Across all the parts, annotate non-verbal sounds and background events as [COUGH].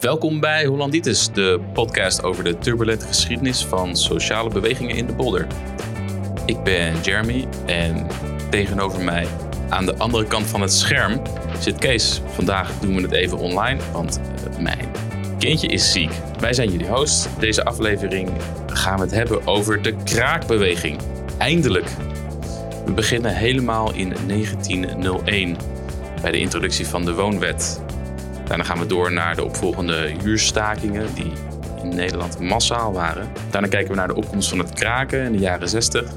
Welkom bij Hollanditis, de podcast over de turbulente geschiedenis van sociale bewegingen in de Bolder. Ik ben Jeremy en tegenover mij aan de andere kant van het scherm zit Kees. Vandaag doen we het even online, want eh, mijn kindje is ziek. Wij zijn jullie host. Deze aflevering gaan we het hebben over de kraakbeweging. Eindelijk. We beginnen helemaal in 1901 bij de introductie van de woonwet. Daarna gaan we door naar de opvolgende huurstakingen die in Nederland massaal waren. Daarna kijken we naar de opkomst van het kraken in de jaren 60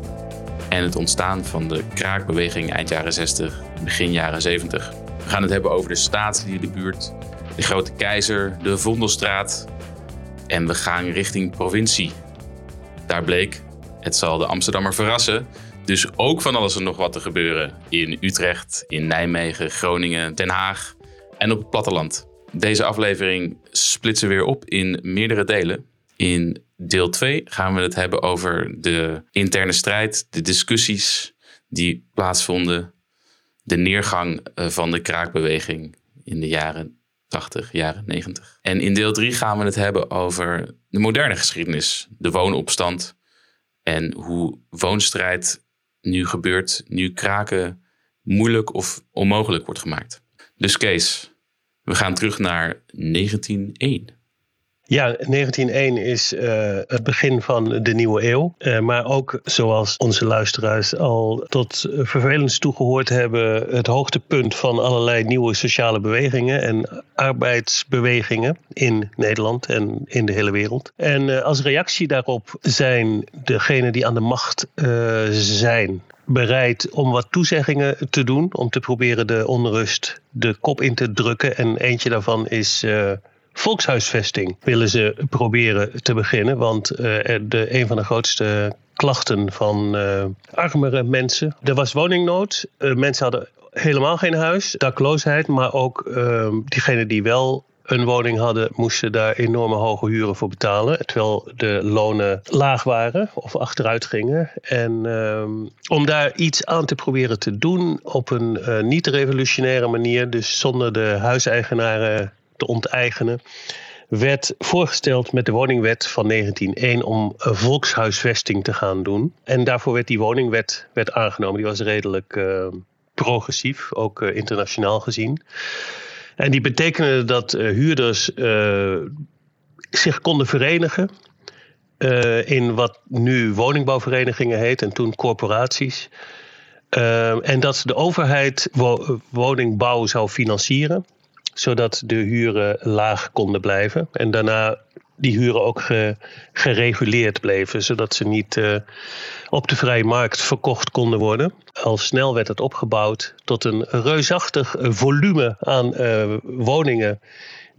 en het ontstaan van de kraakbeweging eind jaren 60, begin jaren 70. We gaan het hebben over de staatslieden de buurt, de Grote Keizer, de Vondelstraat en we gaan richting provincie. Daar bleek, het zal de Amsterdammer verrassen, dus ook van alles en nog wat te gebeuren in Utrecht, in Nijmegen, Groningen, Den Haag en op het platteland. Deze aflevering splitsen we weer op in meerdere delen. In deel 2 gaan we het hebben over de interne strijd, de discussies die plaatsvonden, de neergang eh, van de kraakbeweging in de jaren 80, jaren 90. En in deel 3 gaan we het hebben over de moderne geschiedenis, de woonopstand en hoe woonstrijd nu gebeurt, nu kraken moeilijk of onmogelijk wordt gemaakt. Dus Kees, we gaan terug naar 1901. Ja, 1901 is uh, het begin van de nieuwe eeuw. Uh, maar ook, zoals onze luisteraars al tot vervelens toegehoord hebben, het hoogtepunt van allerlei nieuwe sociale bewegingen en arbeidsbewegingen in Nederland en in de hele wereld. En uh, als reactie daarop zijn degenen die aan de macht zijn, bereid om wat toezeggingen te doen. Om te proberen de onrust de kop in te drukken. En eentje daarvan is volkshuisvesting. Willen ze proberen te beginnen. Want uh, de, een van de grootste klachten van uh, armere mensen. Er was woningnood. mensen hadden helemaal geen huis. Dakloosheid. Maar ook diegenen die wel een woning hadden, moesten daar enorme hoge huren voor betalen. Terwijl de lonen laag waren of achteruit gingen. En um, om daar iets aan te proberen te doen op een uh, niet-revolutionaire manier, dus zonder de huiseigenaren te onteigenen werd voorgesteld met de woningwet van 1901 om volkshuisvesting te gaan doen. En daarvoor werd die woningwet werd aangenomen. Die was redelijk uh, progressief, ook uh, internationaal gezien. En die betekende dat uh, huurders zich konden verenigen in wat nu woningbouwverenigingen heet en toen corporaties. en dat de overheid wo woningbouw zou financieren, zodat de huren laag konden blijven. En daarna die huren ook ge, gereguleerd bleven, zodat ze niet uh, op de vrije markt verkocht konden worden. Al snel werd het opgebouwd tot een reusachtig volume aan uh, woningen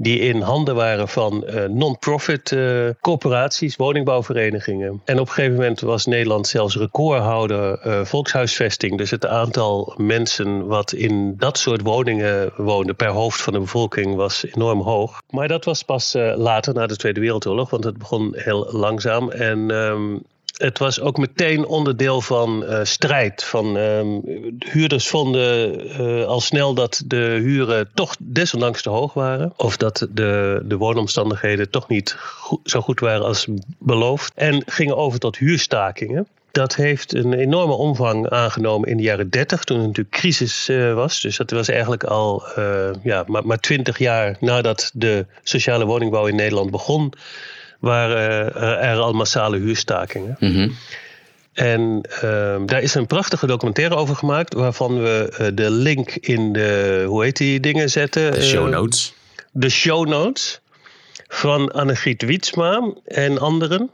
die in handen waren van uh, non-profit uh, corporaties, woningbouwverenigingen. En op een gegeven moment was Nederland zelfs recordhouder uh, volkshuisvesting. Dus het aantal mensen wat in dat soort woningen woonde per hoofd van de bevolking was enorm hoog. Maar dat was pas later na de Tweede Wereldoorlog, want het begon heel langzaam. En um, het was ook meteen onderdeel van uh, strijd. Van, um, huurders vonden uh, al snel dat de huren toch desondanks te hoog waren. Of dat de, de woonomstandigheden toch niet zo goed waren als beloofd. En gingen over tot huurstakingen. Dat heeft een enorme omvang aangenomen in de jaren 30, toen het natuurlijk crisis uh, was. Dus dat was eigenlijk al ja, maar, 20 jaar nadat de sociale woningbouw in Nederland begon waren er al massale huurstakingen. Mm -hmm. En uh, daar is een prachtige documentaire over gemaakt, waarvan we uh, de link in de, hoe heet die dingen zetten? De show notes. Uh, de show notes van Annegriet Wietsma en anderen.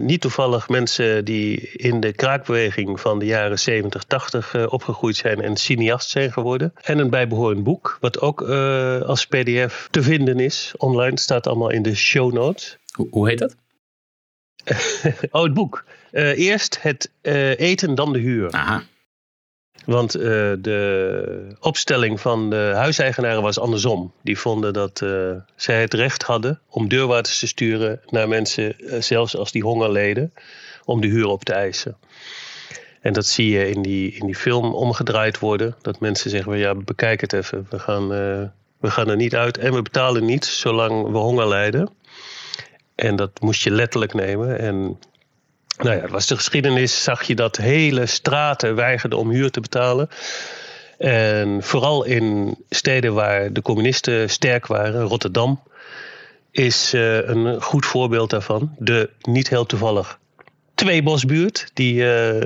Niet toevallig mensen die in de kraakbeweging van de jaren 70, 80 uh, opgegroeid zijn en cineast zijn geworden. En een bijbehorend boek, wat ook als PDF te vinden is. Online staat allemaal in de show notes. Hoe, hoe heet dat? [LAUGHS] oh, het boek. Uh, eerst het uh, eten, dan de huur. Aha. Want uh, de opstelling van de huiseigenaren was andersom. Die vonden dat zij het recht hadden om deurwaarders te sturen naar mensen, zelfs als die honger leden, om de huur op te eisen. En dat zie je in die, in die film omgedraaid worden. Dat mensen zeggen, ja, bekijk het even. We gaan, we We gaan er niet uit en we betalen niet zolang we honger lijden. En dat moest je letterlijk nemen. En nou ja, dat was de geschiedenis. Zag je dat hele straten weigerden om huur te betalen. En vooral in steden waar de communisten sterk waren, Rotterdam, is uh, een goed voorbeeld daarvan. De niet heel toevallig Tweebosbuurt. Die, uh,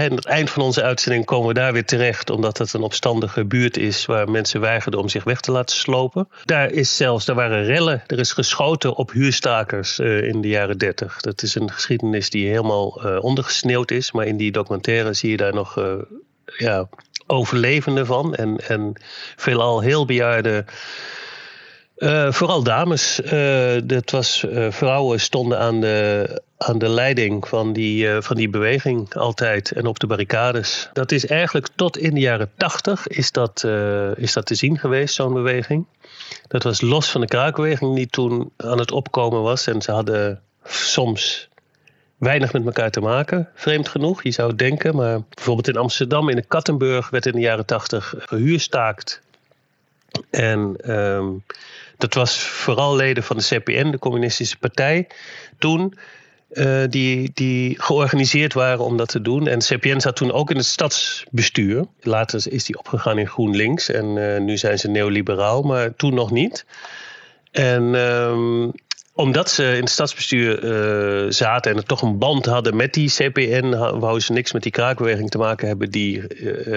aan het eind van onze uitzending komen we daar weer terecht, omdat het een opstandige buurt is waar mensen weigerden om zich weg te laten slopen. Daar is zelfs, daar waren rellen, er is geschoten op huurstakers uh, in de jaren dertig. Dat is een geschiedenis die helemaal uh, ondergesneeuwd is, maar in die documentaire zie je daar nog ja, overlevenden van en, en veelal heel bejaarde uh, vooral dames. Uh, dat was, uh, vrouwen stonden aan de, aan de leiding van die, van die beweging altijd en op de barricades. Dat is eigenlijk tot in de jaren tachtig is dat, is dat te zien geweest, zo'n beweging. Dat was los van de kraakbeweging die toen aan het opkomen was. En ze hadden soms weinig met elkaar te maken, vreemd genoeg. Je zou denken, maar bijvoorbeeld in Amsterdam, in de Kattenburg, werd in de jaren tachtig gehuurstaakt. En um, dat was vooral leden van de CPN, de Communistische Partij, toen. Uh, die, die georganiseerd waren om dat te doen. En CPN zat toen ook in het stadsbestuur. Later is die opgegaan in GroenLinks en uh, nu zijn ze neoliberaal, maar toen nog niet. En um, omdat ze in het stadsbestuur uh, zaten en er toch een band hadden met die CPN, wouden ze niks met die kraakbeweging te maken hebben die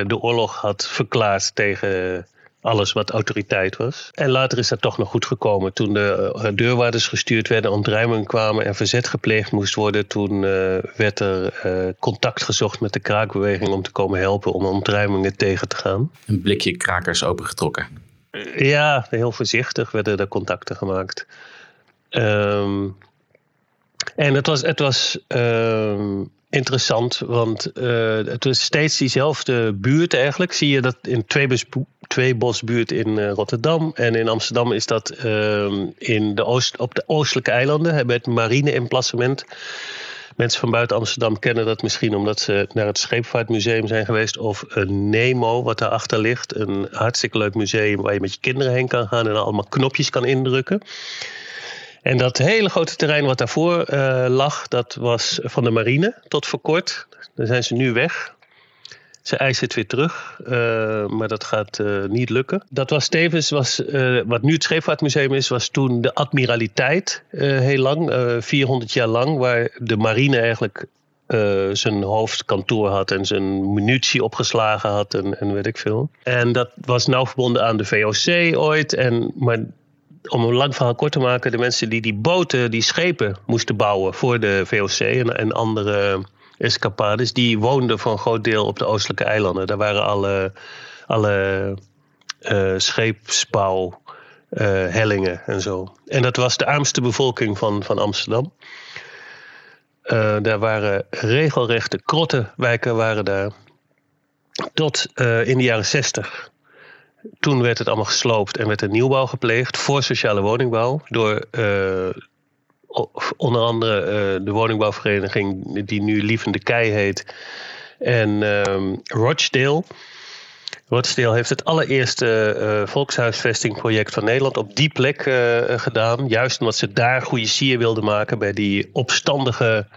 de oorlog had verklaard tegen alles wat autoriteit was. En later is dat toch nog goed gekomen. Toen de uh, deurwaarders gestuurd werden, ontruimingen kwamen en verzet gepleegd moest worden, toen uh, werd er uh, contact gezocht met de kraakbeweging om te komen helpen om ontruimingen tegen te gaan. Een blikje krakers opengetrokken. Ja, heel voorzichtig werden er contacten gemaakt. Um, en het was, het was um, interessant, want uh, het was steeds diezelfde buurt eigenlijk. Zie je dat in twee bosbuurt in uh, Rotterdam en in Amsterdam is dat uh, in de oost, op de oostelijke eilanden, hebben het marine-emplacement. Mensen van buiten Amsterdam kennen dat misschien omdat ze naar het Scheepvaartmuseum zijn geweest. Of een Nemo, wat daarachter ligt. Een hartstikke leuk museum waar je met je kinderen heen kan gaan en allemaal knopjes kan indrukken. En dat hele grote terrein wat daarvoor uh, lag, dat was van de marine tot voor kort. Daar zijn ze nu weg. Ze eisen het weer terug, uh, maar dat gaat uh, niet lukken. Dat was tevens, was, wat nu het Scheepvaartmuseum is, was toen de admiraliteit heel lang, 400 jaar lang, waar de marine eigenlijk zijn hoofdkantoor had en zijn munitie opgeslagen had en, en weet ik veel. En dat was nauw verbonden aan de VOC ooit. En, maar om een lang verhaal kort te maken, de mensen die die boten, die schepen moesten bouwen voor de VOC en, en andere escapades, die woonden voor een groot deel op de oostelijke eilanden. Daar waren alle, alle uh, hellingen en zo. En dat was de armste bevolking van, van Amsterdam. Uh, daar waren regelrechte krottenwijken waren daar. Tot in de jaren zestig toen werd het allemaal gesloopt en werd er nieuwbouw gepleegd voor sociale woningbouw. Door uh, onder andere uh, de woningbouwvereniging die nu Lievende Kei heet. En um, Rochdale. Rochdale heeft het allereerste uh, volkshuisvestingproject van Nederland op die plek gedaan. Juist omdat ze daar goede sier wilden maken bij die opstandige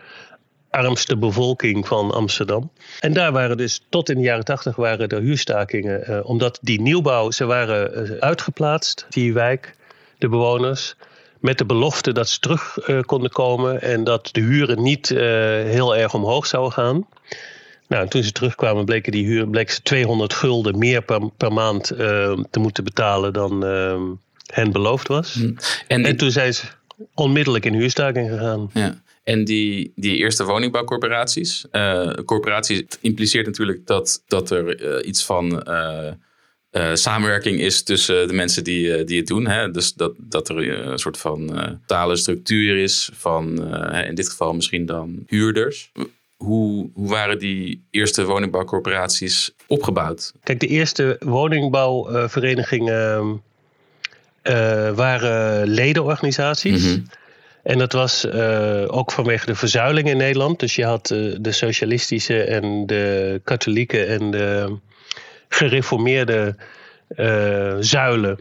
armste bevolking van Amsterdam. En daar waren dus tot in de jaren tachtig waren er huurstakingen. Uh, omdat die nieuwbouw, ze waren uh, uitgeplaatst, die wijk, de bewoners. Met de belofte dat ze terug uh, konden komen en dat de huren niet heel erg omhoog zouden gaan. Nou, toen ze terugkwamen bleken die huur bleek ze 200 gulden meer per, per maand te moeten betalen dan hen beloofd was. Hm. En, en, toen zijn ze onmiddellijk in huurstaking gegaan. Ja. En die, die eerste woningbouwcorporaties. Uh, corporatie impliceert natuurlijk dat, dat er uh, iets van uh, samenwerking is tussen de mensen die, die het doen. Hè? Dus dat, dat er een soort van totale structuur is van in dit geval misschien dan huurders. Hoe, hoe waren die eerste woningbouwcorporaties opgebouwd? Kijk, de eerste woningbouwverenigingen waren ledenorganisaties. Mm en dat was uh, ook vanwege de verzuiling in Nederland. Dus je had uh, de socialistische en de katholieke en de gereformeerde uh, zuilen.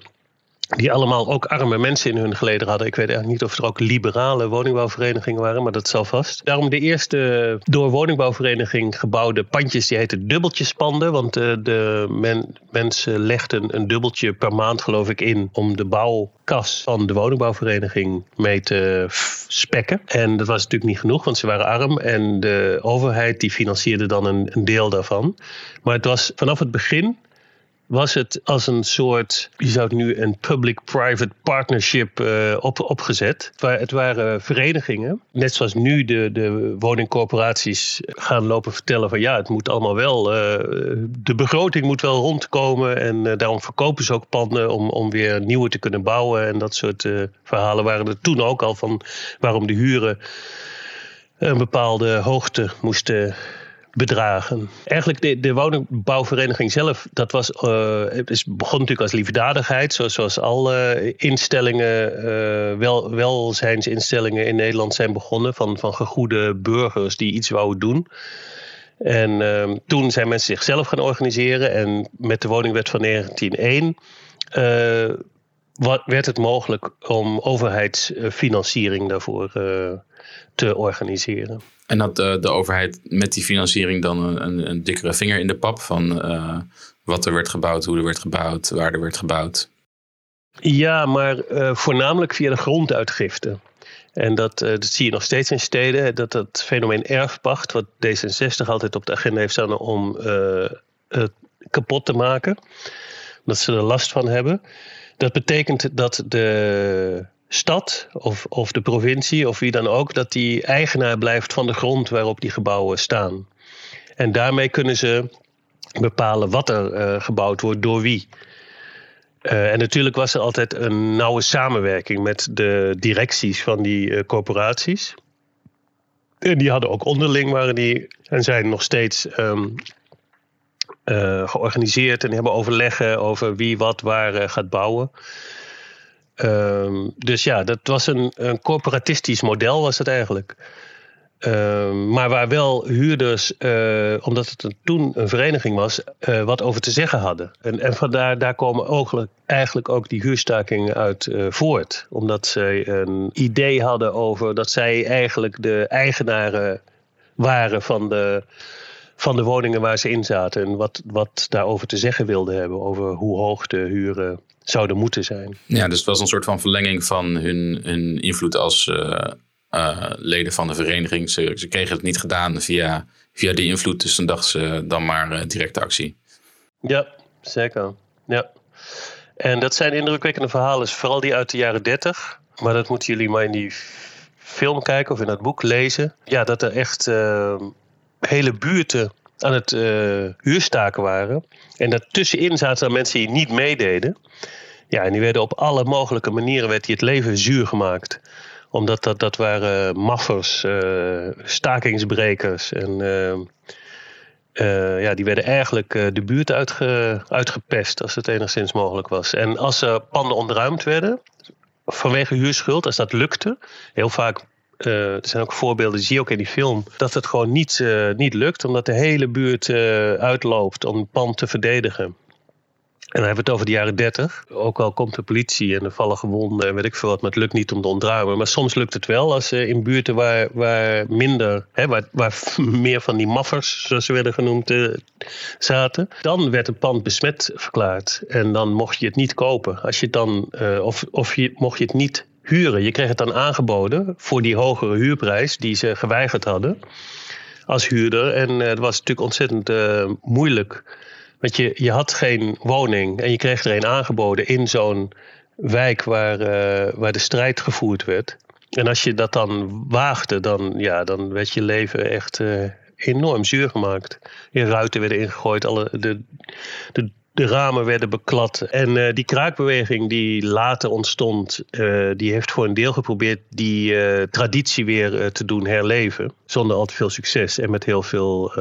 Die allemaal ook arme mensen in hun geleden hadden. Ik weet eigenlijk niet of er ook liberale woningbouwverenigingen waren, maar dat zal vast. Daarom de eerste door woningbouwvereniging gebouwde pandjes, die heten dubbeltjespanden. Want de, de men, mensen legden een dubbeltje per maand, geloof ik, in om de bouwkas van de woningbouwvereniging mee te spekken. En dat was natuurlijk niet genoeg, want ze waren arm. En de overheid die financierde dan een deel daarvan. Maar het was vanaf het begin was het als een soort, je zou het nu een public-private partnership uh, op, opgezet. Het waren verenigingen, net zoals nu de, de woningcorporaties gaan lopen vertellen van ja, het moet allemaal wel, uh, de begroting moet wel rondkomen en uh, daarom verkopen ze ook panden om, om weer nieuwe te kunnen bouwen. En dat soort verhalen waren er toen ook al van waarom de huren een bepaalde hoogte moesten bedragen. Eigenlijk de, de woningbouwvereniging zelf, dat was, uh, het is, begon natuurlijk als liefdadigheid, zoals, zoals alle instellingen, uh, wel, welzijnsinstellingen in Nederland zijn begonnen, van, van gegoede burgers die iets wouden doen. En uh, toen zijn mensen zichzelf gaan organiseren en met de woningwet van 1901 uh, wat, werd het mogelijk om overheidsfinanciering daarvoor te organiseren. En had de, de, overheid met die financiering dan een, een dikkere vinger in de pap van uh, wat er werd gebouwd, hoe er werd gebouwd, waar er werd gebouwd? Ja, maar uh, voornamelijk via de gronduitgifte. En dat, dat zie je nog steeds in steden, dat dat fenomeen erfpacht, wat D66 altijd op de agenda heeft staan om het kapot te maken, dat ze er last van hebben. Dat betekent dat de stad of, of de provincie of wie dan ook, dat die eigenaar blijft van de grond waarop die gebouwen staan. En daarmee kunnen ze bepalen wat er uh, gebouwd wordt, door wie. Uh, en natuurlijk was er altijd een nauwe samenwerking met de directies van die uh, corporaties. En die hadden ook onderling, waren die, en zijn nog steeds um, georganiseerd en hebben overleggen over wie wat waar gaat bouwen. Um, dus ja, dat was een, een corporatistisch model was het eigenlijk. Um, maar waar wel huurders, uh, omdat het toen een vereniging was, wat over te zeggen hadden. En, en vandaar daar komen eigenlijk ook die huurstakingen uit voort. Omdat zij een idee hadden over dat zij eigenlijk de eigenaren waren van de, van de woningen waar ze in zaten. En wat, wat daarover te zeggen wilden hebben. Over hoe hoog de huren zouden moeten zijn. Ja, dus het was een soort van verlenging van hun, hun invloed als uh, uh, leden van de vereniging. Ze, ze, kregen het niet gedaan via, via die invloed, dus dan dachten ze dan maar uh, directe actie. Ja, zeker. Ja. En dat zijn indrukwekkende verhalen, vooral die uit de jaren 30. Maar dat moeten jullie maar in die film kijken of in dat boek lezen. Ja, dat er echt hele buurten aan het huurstaken waren. En daartussenin zaten er mensen die niet meededen. Ja, en die werden op alle mogelijke manieren werd die het leven zuur gemaakt. Omdat dat, dat waren maffers, uh, stakingsbrekers. En uh, uh, ja, die werden eigenlijk de buurt uitge, uitgepest als het enigszins mogelijk was. En als panden ontruimd werden, vanwege huurschuld, als dat lukte, heel vaak uh, er zijn ook voorbeelden, zie je ook in die film, dat het gewoon niet, uh, niet lukt, omdat de hele buurt uh, uitloopt om het pand te verdedigen. En dan hebben we het over de jaren 30. Ook al komt de politie en er vallen gewonden en weet ik veel wat, maar het lukt niet om te ontruimen. Maar soms lukt het wel als in buurten waar, waar minder, hè, waar, waar [LAUGHS] meer van die maffers, zoals ze werden genoemd, zaten. Dan werd een pand besmet verklaard. En dan mocht je het niet kopen. Als je dan, of, of je, mocht je het niet huren. Je kreeg het dan aangeboden voor die hogere huurprijs die ze geweigerd hadden als huurder. En uh, het was natuurlijk ontzettend uh, moeilijk. Want je, je had geen woning en je kreeg er een aangeboden in zo'n wijk waar, uh, waar de strijd gevoerd werd. En als je dat dan waagde, dan, ja, dan werd je leven echt enorm zuur gemaakt. Je ruiten werden ingegooid, alle, de, de de ramen werden beklad. En uh, die kraakbeweging die later ontstond, uh, die heeft voor een deel geprobeerd die uh, traditie weer te doen herleven. Zonder al te veel succes en met heel veel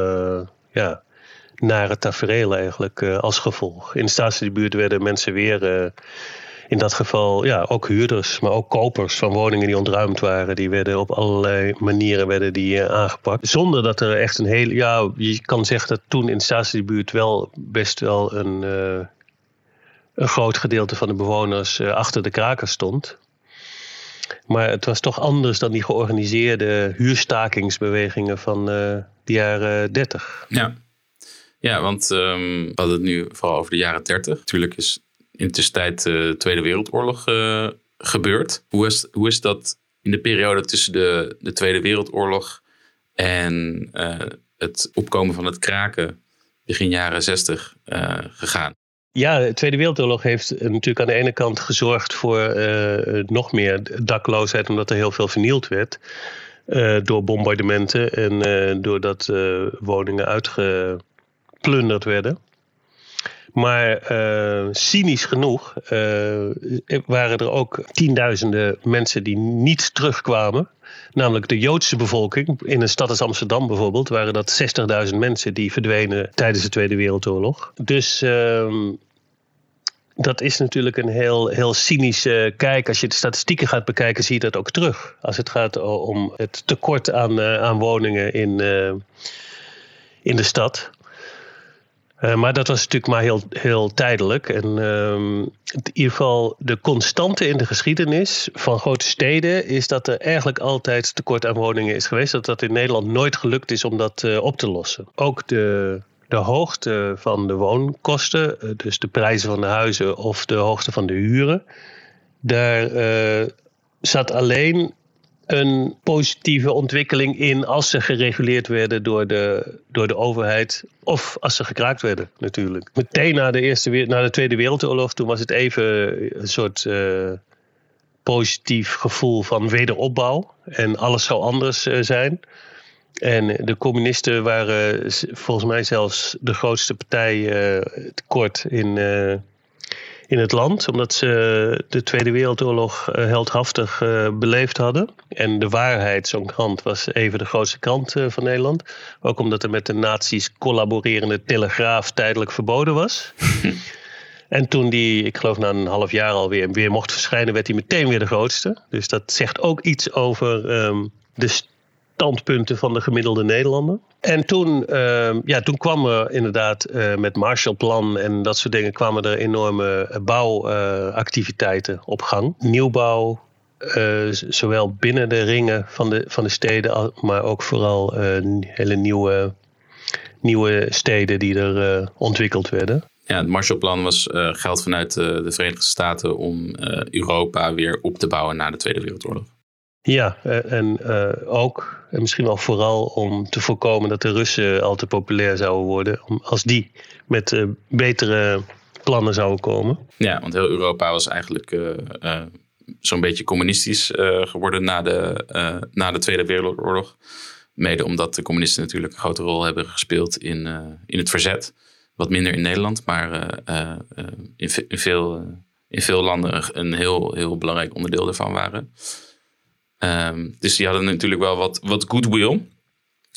ja, nare tafereel eigenlijk als gevolg. In de staatsbuurt werden mensen weer in dat geval ja, ook huurders, maar ook kopers van woningen die ontruimd waren. Die werden op allerlei manieren werden die, uh, aangepakt. Zonder dat er echt een hele. Ja, je kan zeggen dat toen in de staatsbuurt wel best wel een. Uh, een groot gedeelte van de bewoners achter de kraken stond. Maar het was toch anders dan die georganiseerde huurstakingsbewegingen van de jaren 30. Ja, ja want um, we hadden het nu vooral over de jaren 30. Natuurlijk is in de tussentijd de Tweede Wereldoorlog uh, gebeurd. Hoe is, hoe is dat in de periode tussen de, de Tweede Wereldoorlog en uh, het opkomen van het kraken begin jaren 60 uh, gegaan? Ja, de Tweede Wereldoorlog heeft natuurlijk aan de ene kant gezorgd voor nog meer dakloosheid, omdat er heel veel vernield werd. Door bombardementen en doordat woningen uitgeplunderd werden. Maar cynisch genoeg waren er ook tienduizenden mensen die niet terugkwamen. Namelijk de Joodse bevolking. In een stad als Amsterdam bijvoorbeeld waren dat 60.000 mensen die verdwenen tijdens de Tweede Wereldoorlog. Dus uh, dat is natuurlijk een heel, heel cynische kijk. Als je de statistieken gaat bekijken, zie je dat ook terug. Als het gaat om het tekort aan, uh, aan woningen in, in de stad. Uh, maar dat was natuurlijk maar heel, heel tijdelijk. En ehm, in ieder geval de constante in de geschiedenis van grote steden is dat er eigenlijk altijd tekort aan woningen is geweest. Dat dat in Nederland nooit gelukt is om dat uh, op te lossen. Ook de, de hoogte van de woonkosten, uh, dus de prijzen van de huizen of de hoogte van de huren, daar zat alleen een positieve ontwikkeling in als ze gereguleerd werden door de, door de overheid. Of als ze gekraakt werden, natuurlijk. Meteen na de, eerste, na de Tweede Wereldoorlog, toen was het even een soort uh, positief gevoel van wederopbouw. En alles zou anders uh, zijn. En de communisten waren volgens mij zelfs de grootste partij uh, kort in in het land, omdat ze de Tweede Wereldoorlog eh, heldhaftig uh, beleefd hadden. En de waarheid, zo'n krant, was even de grootste krant uh, van Nederland. Ook omdat er met de nazi's collaborerende telegraaf tijdelijk verboden was. [LAUGHS] en toen die, ik geloof na een half jaar alweer, weer mocht verschijnen, werd hij meteen weer de grootste. Dus dat zegt ook iets over um, de standpunten van de gemiddelde Nederlander. En toen, uh, ja, toen kwam er inderdaad uh, met Marshallplan en dat soort dingen kwamen er enorme bouwactiviteiten uh, op gang. Nieuwbouw, eh, zowel binnen de ringen van de, van de steden, maar ook vooral eh, hele nieuwe, nieuwe steden die er ontwikkeld werden. Ja, het Marshallplan was geld vanuit de Verenigde Staten om Europa weer op te bouwen na de Tweede Wereldoorlog. Ja, en ook en misschien wel vooral om te voorkomen dat de Russen al te populair zouden worden. Als die met uh, betere plannen zouden komen. Ja, want heel Europa was eigenlijk zo'n beetje communistisch geworden na de, na de Tweede Wereldoorlog. Mede omdat de communisten natuurlijk een grote rol hebben gespeeld in, in het verzet. Wat minder in Nederland, maar in, in, veel, in veel landen een heel, heel belangrijk onderdeel ervan waren. Um, dus die hadden natuurlijk wel wat, wat goodwill.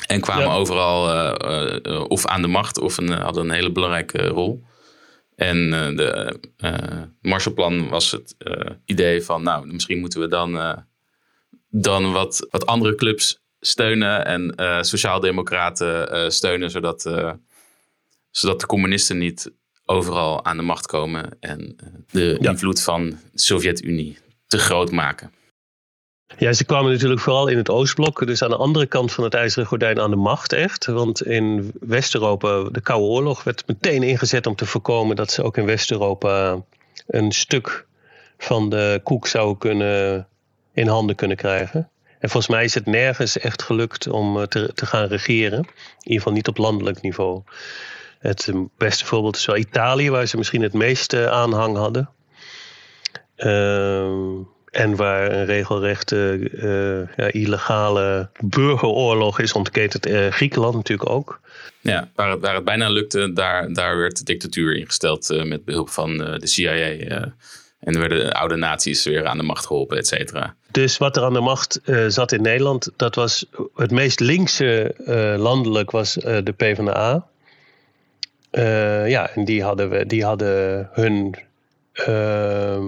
En kwamen ja. overal uh, uh, of aan de macht of een, hadden een hele belangrijke rol. En uh, de Marshallplan was het idee van, nou, misschien moeten we dan, dan wat, wat andere clubs steunen en sociaaldemocraten steunen, zodat, zodat de communisten niet overal aan de macht komen en de ja. invloed van de Sovjet-Unie te groot maken. Ja, ze kwamen natuurlijk vooral in het Oostblok, dus aan de andere kant van het IJzeren Gordijn aan de macht echt. Want in West-Europa, de Koude Oorlog, werd meteen ingezet om te voorkomen dat ze ook in West-Europa een stuk van de koek zouden kunnen in handen kunnen krijgen. En volgens mij is het nergens echt gelukt om eh, te, gaan regeren. In ieder geval niet op landelijk niveau. Het beste voorbeeld is wel Italië, waar ze misschien het meeste aanhang hadden. Ehm en waar een regelrechte uh, ja, illegale burgeroorlog is ontketend. Uh, Griekenland natuurlijk ook. Ja, waar het, waar het bijna lukte, daar, daar werd de dictatuur ingesteld uh, met behulp van de CIA. en er werden oude naties weer aan de macht geholpen, et cetera. Dus wat er aan de macht zat in Nederland, dat was het meest linkse landelijk was de PvdA. ja, en die hadden, we, die hadden hun ehm,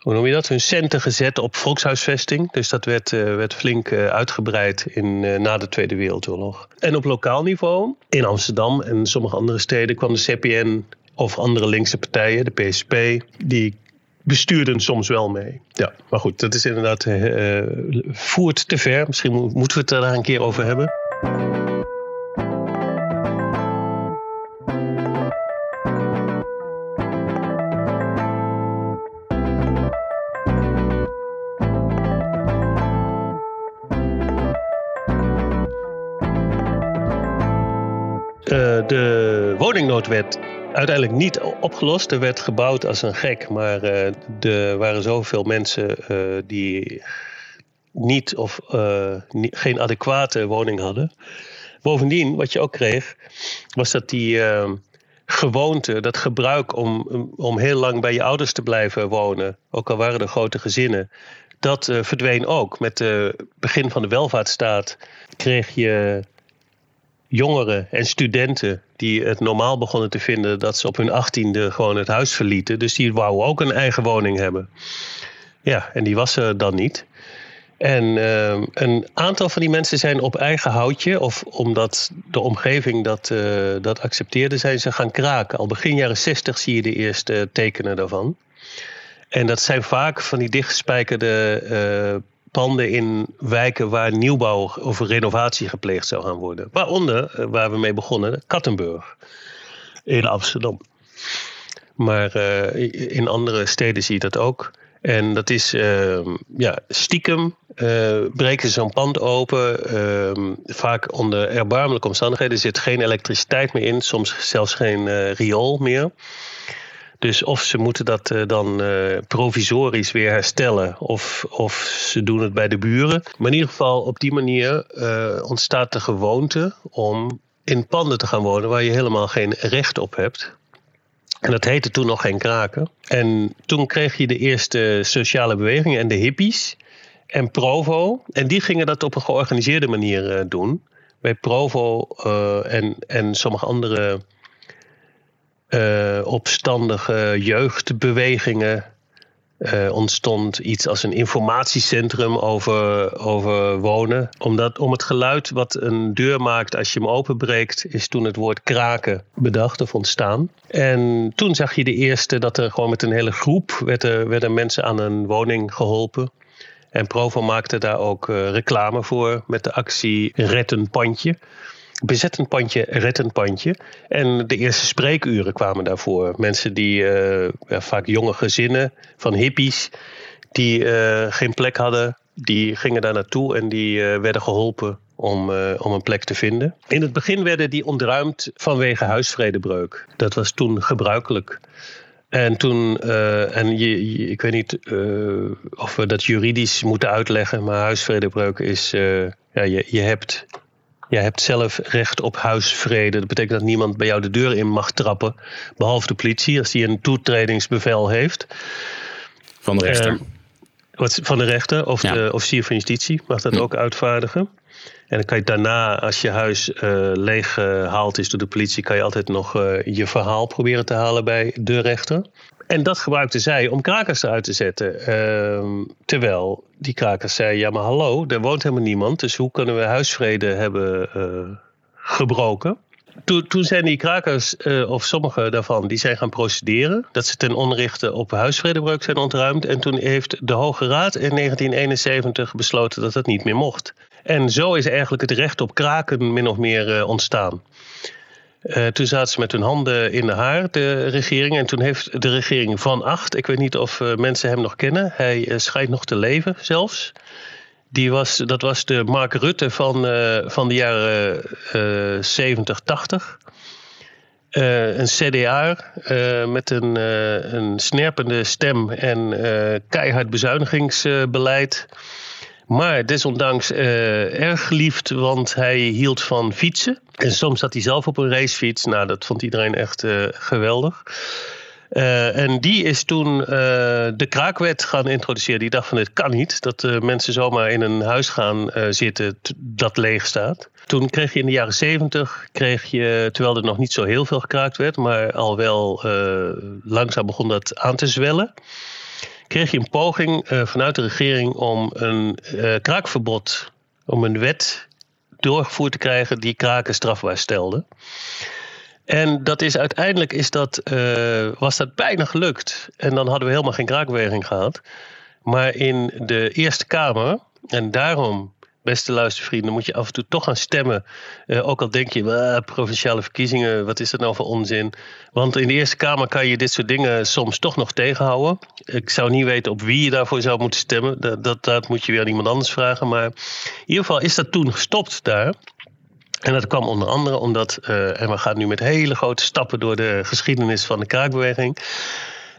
hoe noem je dat, hun centen gezet op volkshuisvesting. Dus dat werd, uh, werd flink uh, uitgebreid in, uh, na de Tweede Wereldoorlog. En op lokaal niveau, in Amsterdam en sommige andere steden, kwam de CPN of andere linkse partijen, de PSP, die bestuurden soms wel mee. Ja, maar goed, dat is inderdaad voert te ver. Misschien moeten we het daar een keer over hebben. De woningnoodwet uiteindelijk niet opgelost. Er werd gebouwd als een gek, maar uh, er waren zoveel mensen uh, die niet of niet, geen adequate woning hadden. Bovendien, wat je ook kreeg, was dat die gewoonte, dat gebruik om, om heel lang bij je ouders te blijven wonen, ook al waren er grote gezinnen, dat verdween ook. Met het begin van de welvaartsstaat kreeg je jongeren en studenten die het normaal begonnen te vinden dat ze op hun achttiende gewoon het huis verlieten. Dus die wouden ook een eigen woning hebben. Ja, en die was er dan niet. En uh, een aantal van die mensen zijn op eigen houtje, of omdat de omgeving dat, uh, dat accepteerde, zijn ze gaan kraken. Al begin jaren 60 zie je de eerste tekenen daarvan. En dat zijn vaak van die dichtgespijkerde uh, panden in wijken waar nieuwbouw of renovatie gepleegd zou gaan worden. Waaronder, eh, waar we mee begonnen, Kattenburg in Amsterdam. Maar uh, in andere steden zie je dat ook. En dat is uh, ja, stiekem uh, breken ze zo'n pand open. Uh, vaak onder erbarmelijke omstandigheden. Er zit geen elektriciteit meer in, soms zelfs geen riool meer. Dus of ze moeten dat uh, dan uh, provisorisch weer herstellen, of, of ze doen het bij de buren. Maar in ieder geval, op die manier uh, ontstaat de gewoonte om in panden te gaan wonen waar je helemaal geen recht op hebt. En dat heette toen nog geen kraken. En toen kreeg je de eerste sociale bewegingen en de hippies en Provo. En die gingen dat op een georganiseerde manier doen. Bij Provo en, en sommige andere uh, opstandige jeugdbewegingen. Uh, ontstond iets als een informatiecentrum over, over wonen. Omdat, om het geluid wat een deur maakt als je hem openbreekt, is toen het woord kraken bedacht of ontstaan. En toen zag je de eerste dat er gewoon met een hele groep werden, werden mensen aan een woning geholpen. En Provo maakte daar ook uh, reclame voor met de actie Red een pandje bezet een pandje, red een pandje. En de eerste spreekuren kwamen daarvoor. Mensen die, uh, ja, vaak jonge gezinnen van hippies, die uh, geen plek hadden, die gingen daar naartoe en die uh, werden geholpen om, om een plek te vinden. In het begin werden die ontruimd vanwege huisvredebreuk. Dat was toen gebruikelijk. En toen, en je, je, ik weet niet of we dat juridisch moeten uitleggen, maar huisvredebreuk is, ja, je, je hebt je hebt zelf recht op huisvrede. Dat betekent dat niemand bij jou de deur in mag trappen. Behalve de politie, als die een toetredingsbevel heeft. Van de rechter. Uh, wat, van de rechter of de officier van justitie mag dat hm. ook uitvaardigen. En dan kan je daarna, als je huis uh, leeg gehaald is door de politie, kan je altijd nog uh, je verhaal proberen te halen bij de rechter. En dat gebruikten zij om krakers eruit te zetten. Uh, terwijl die krakers zeiden: ja, maar hallo, er woont helemaal niemand. Dus hoe kunnen we huisvrede hebben uh, gebroken? Toen, toen, zijn die krakers, uh, of sommige daarvan, die zijn gaan procederen. Dat ze ten onrechte op huisvredebreuk zijn ontruimd. En toen heeft de Hoge Raad in 1971 besloten dat dat niet meer mocht. En zo is eigenlijk het recht op kraken min of meer uh, ontstaan. Uh, toen zaten ze met hun handen in de haar, de regering. En toen heeft de regering van Acht, ik weet niet of uh, mensen hem nog kennen, hij uh, schijnt nog te leven zelfs. Die was, dat was de Mark Rutte van, van de jaren 70, 80. een CDA met een, een snerpende stem en keihard bezuinigingsbeleid. Maar desondanks uh, erg geliefd, want hij hield van fietsen. En soms zat hij zelf op een racefiets. Nou, dat vond iedereen echt uh, geweldig. Uh, en die is toen de kraakwet gaan introduceren. Die dacht van dit kan niet. Dat mensen zomaar in een huis gaan zitten dat leeg staat. Toen kreeg je in de jaren zeventig, terwijl er nog niet zo heel veel gekraakt werd, maar al wel langzaam begon dat aan te zwellen kreeg je een poging uh, vanuit de regering om een uh, kraakverbod, om een wet doorgevoerd te krijgen die kraken strafbaar stelde. En dat is uiteindelijk is dat, was dat bijna gelukt. En dan hadden we helemaal geen kraakbeweging gehad. Maar in de Eerste Kamer, en daarom beste luistervrienden, moet je af en toe toch gaan stemmen. Uh, ook al denk je, provinciale verkiezingen, wat is dat nou voor onzin? Want in de Eerste Kamer kan je dit soort dingen soms toch nog tegenhouden. Ik zou niet weten op wie je daarvoor zou moeten stemmen. Dat, dat, dat moet je weer aan iemand anders vragen. Maar in ieder geval is dat toen gestopt daar. En dat kwam onder andere omdat, uh, en we gaan nu met hele grote stappen door de geschiedenis van de kraakbeweging.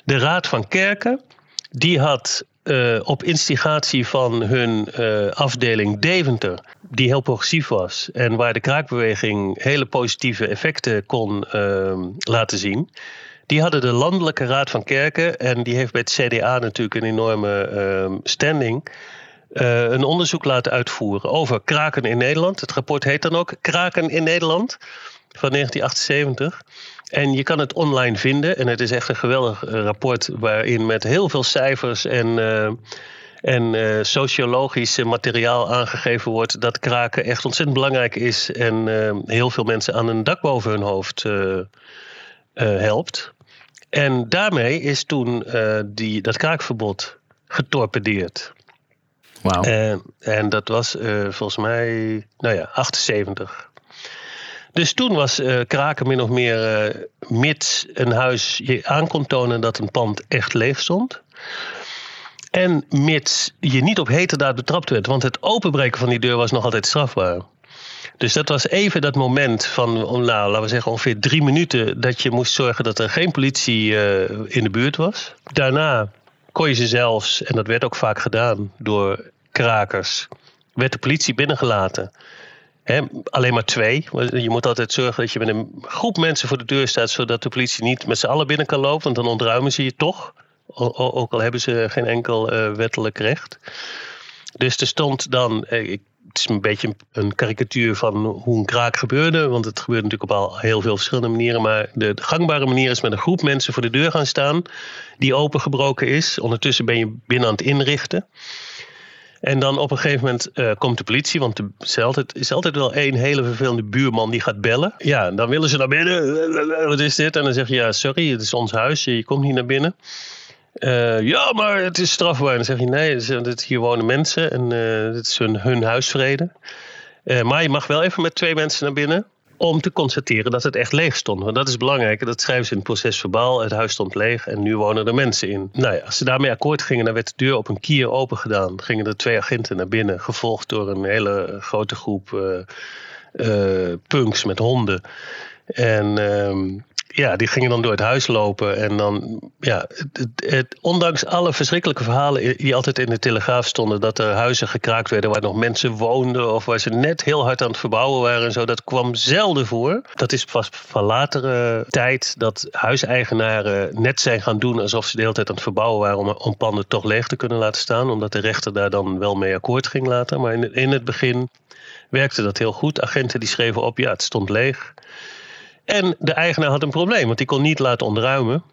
De Raad van Kerken, die had uh, op instigatie van hun uh, afdeling Deventer, die heel progressief was en waar de kraakbeweging hele positieve effecten kon uh, laten zien. Die hadden de Landelijke Raad van Kerken, en die heeft bij het CDA natuurlijk een enorme ehm, standing, uh, een onderzoek laten uitvoeren over kraken in Nederland. Het rapport heet dan ook Kraken in Nederland van 1978. En je kan het online vinden. En het is echt een geweldig eh, rapport waarin met heel veel cijfers en, uh, en uh, sociologisch materiaal aangegeven wordt dat kraken echt ontzettend belangrijk is en heel veel mensen aan een dak boven hun hoofd helpt. En daarmee is toen die, dat kraakverbod getorpedeerd. En, en dat was volgens mij, nou ja, 78. Dus toen was uh, kraken min of meer uh, mits een huis je aan kon tonen dat een pand echt leeg stond. En mits je niet op heterdaad betrapt werd, want het openbreken van die deur was nog altijd strafbaar. Dus dat was even dat moment van, nou, laten we zeggen ongeveer drie minuten, dat je moest zorgen dat er geen politie uh, in de buurt was. Daarna kon je ze zelfs, en dat werd ook vaak gedaan door krakers, werd de politie binnengelaten alleen maar twee. Je moet altijd zorgen dat je met een groep mensen voor de deur staat, zodat de politie niet met z'n allen binnen kan lopen, want dan ontruimen ze je toch. Ook al hebben ze geen enkel uh, wettelijk recht. Dus er stond dan, eh, het is een beetje een karikatuur van hoe een kraak gebeurde, want het gebeurt natuurlijk op al heel veel verschillende manieren. Maar de gangbare manier is met een groep mensen voor de deur gaan staan, die opengebroken is. Ondertussen ben je binnen aan het inrichten. En dan op een gegeven moment uh, komt de politie, want er is altijd, is altijd wel één hele vervelende buurman die gaat bellen. Ja, dan willen ze naar binnen. [LAUGHS] Wat is dit? En dan zeg je, ja, sorry, het is ons huis, je komt niet naar binnen. Uh, ja, maar het is strafbaar. En dan zeg je, nee, het hier wonen mensen en uh, het is hun, hun huisvrede. maar je mag wel even met twee mensen naar binnen om te constateren dat het echt leeg stond. Want dat is belangrijk. Dat schrijven ze in het proces verbaal. Het huis stond leeg en nu wonen er mensen in. Nou ja, als ze daarmee akkoord gingen, dan werd de deur op een kier open gedaan. Gingen er twee agenten naar binnen, gevolgd door een hele grote groep uh, uh, punks met honden. En uh, ja, die gingen dan door het huis lopen. En dan, ja, het, ondanks alle verschrikkelijke verhalen die altijd in de Telegraaf stonden, dat er huizen gekraakt werden waar nog mensen woonden of waar ze net heel hard aan het verbouwen waren en zo, dat kwam zelden voor. Dat is pas van latere tijd dat huiseigenaren net zijn gaan doen alsof ze de hele tijd aan het verbouwen waren om, om panden toch leeg te kunnen laten staan, omdat de rechter daar dan wel mee akkoord ging laten. Maar in, in het begin werkte dat heel goed. Agenten die schreven op, ja, het stond leeg. En de eigenaar had een probleem, want die kon niet laten ontruimen.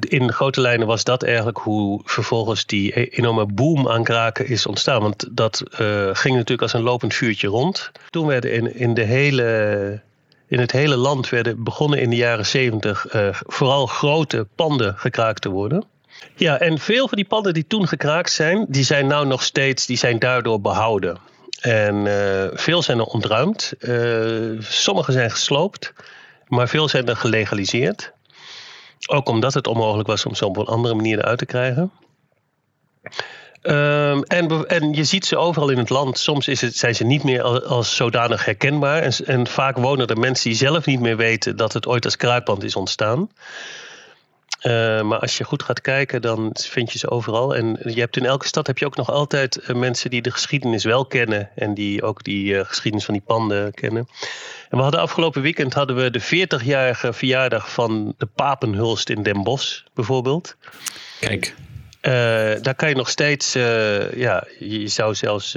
In grote lijnen was dat eigenlijk hoe vervolgens die e- enorme boom aan kraken is ontstaan. Want dat uh, ging natuurlijk als een lopend vuurtje rond. Toen werden in, in, de hele, in het hele land werden begonnen in de jaren zeventig uh, vooral grote panden gekraakt te worden. Ja, en veel van die panden die toen gekraakt zijn, die zijn nou nog steeds, die zijn daardoor behouden. En uh, veel zijn er ontruimd. sommige zijn gesloopt. Maar veel zijn er gelegaliseerd. Ook omdat het onmogelijk was om ze op een andere manier eruit te krijgen. Um, en, en, je ziet ze overal in het land. Soms is het, zijn ze niet meer als, zodanig herkenbaar. En, en, vaak wonen er mensen die zelf niet meer weten dat het ooit als kruipand is ontstaan. Uh, maar als je goed gaat kijken, dan vind je ze overal. En je hebt in elke stad heb je ook nog altijd uh, mensen die de geschiedenis wel kennen. En die ook die uh, geschiedenis van die panden kennen. En we hadden afgelopen weekend hadden we de 40-jarige verjaardag van de Papenhulst in Den Bosch, bijvoorbeeld. Kijk. Daar kan je nog steeds, ja, je zou zelfs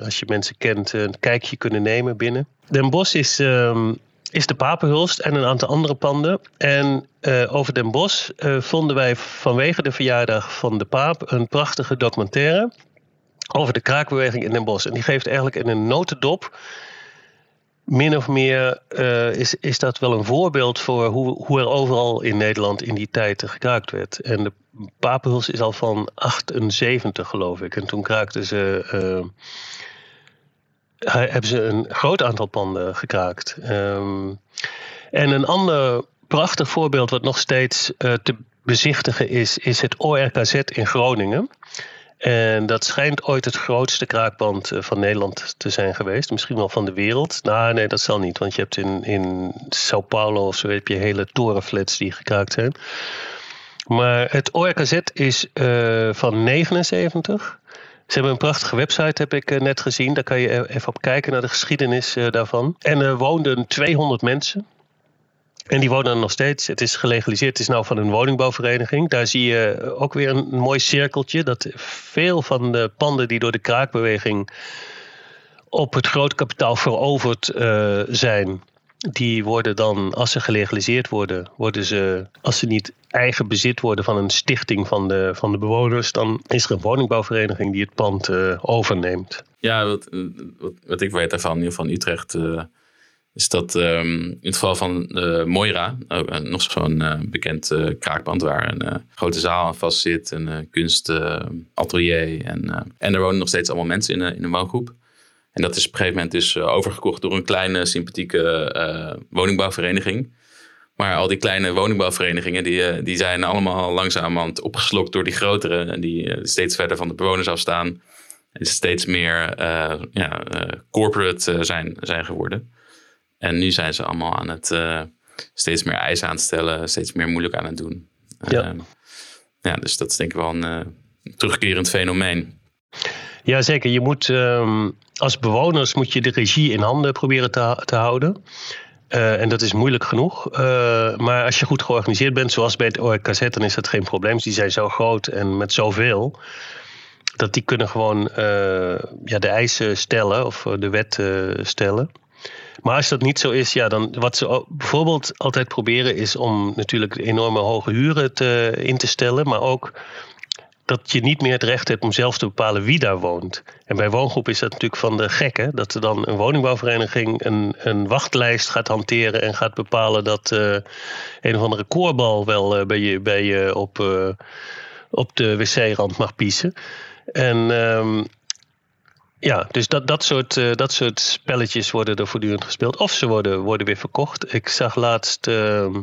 als je mensen kent, een kijkje kunnen nemen binnen. Den Bosch is, um, is de Papenhulst en een aantal andere panden. En over Den Bosch vonden wij vanwege de verjaardag van de Paap een prachtige documentaire. Over de kraakbeweging in Den Bosch. En die geeft eigenlijk in een notendop min of meer uh, is, is dat wel een voorbeeld voor hoe, hoe er overal in Nederland in die tijd gekraakt werd. En de Papenhuls is al van 78, geloof ik. En toen kraakten ze. Hebben ze een groot aantal panden gekraakt. Um, en een ander prachtig voorbeeld, wat nog steeds uh, te bezichtigen is, is het ORKZ in Groningen. En dat schijnt ooit het grootste kraakband eh, van Nederland te zijn geweest. Misschien wel van de wereld. Nou, nee, dat zal niet. Want je hebt in, in Sao Paulo of zo heb je hele torenflats die gekraakt zijn. Maar het ORKZ is van 79. Ze hebben een prachtige website, heb ik uh, net gezien. Daar kan je even op kijken naar de geschiedenis uh, daarvan. En er woonden 200 mensen. En die wonen er nog steeds. Het is gelegaliseerd. Het is nou van een woningbouwvereniging. Daar zie je ook weer een, mooi cirkeltje. Dat veel van de panden die door de kraakbeweging op het groot kapitaal veroverd zijn. Die worden dan, als ze gelegaliseerd worden, worden ze, als ze niet eigen bezit worden van een stichting van de, van de bewoners, dan is er een woningbouwvereniging die het pand uh, overneemt. Ja, wat, wat, wat, ik weet daarvan, in ieder geval in Utrecht. Uh is dat um, in het geval van uh, Moira, nog zo'n bekend kraakband waar een grote zaal aan vast zit, een kunstatelier. en, en er wonen nog steeds allemaal mensen in, in een woongroep. En dat is op een gegeven moment dus overgekocht door een kleine, sympathieke woningbouwvereniging. Maar al die kleine woningbouwverenigingen, die, die zijn allemaal langzamerhand opgeslokt door die grotere. En die steeds verder van de bewoners afstaan. En steeds meer ja, corporate zijn, zijn geworden. En nu zijn ze allemaal aan het uh, steeds meer eisen aan het stellen, steeds meer moeilijk aan het doen. Ja, uh, ja dus dat is denk ik wel een terugkerend fenomeen. Ja, zeker. Je moet um, als bewoners moet je de regie in handen proberen te, te houden. Uh, en dat is moeilijk genoeg. Uh, maar als je goed georganiseerd bent, zoals bij het ORKZ, dan is dat geen probleem. Die zijn zo groot en met zoveel. Dat die kunnen gewoon uh, ja, de eisen stellen of de wet stellen. Maar als dat niet zo is, ja, dan wat ze bijvoorbeeld altijd proberen is om natuurlijk enorme hoge huren te, in te stellen, maar ook dat je niet meer het recht hebt om zelf te bepalen wie daar woont. En bij woongroep is dat natuurlijk van de gekken. Dat er dan een woningbouwvereniging een, een wachtlijst gaat hanteren en gaat bepalen dat uh, een of andere koorbal wel uh, bij je, bij je op, uh, op de wc-rand mag piezen. En um, ja, dus dat, dat, soort, dat soort spelletjes worden er voortdurend gespeeld. Of ze worden, worden weer verkocht. Ik zag laatst. Uh,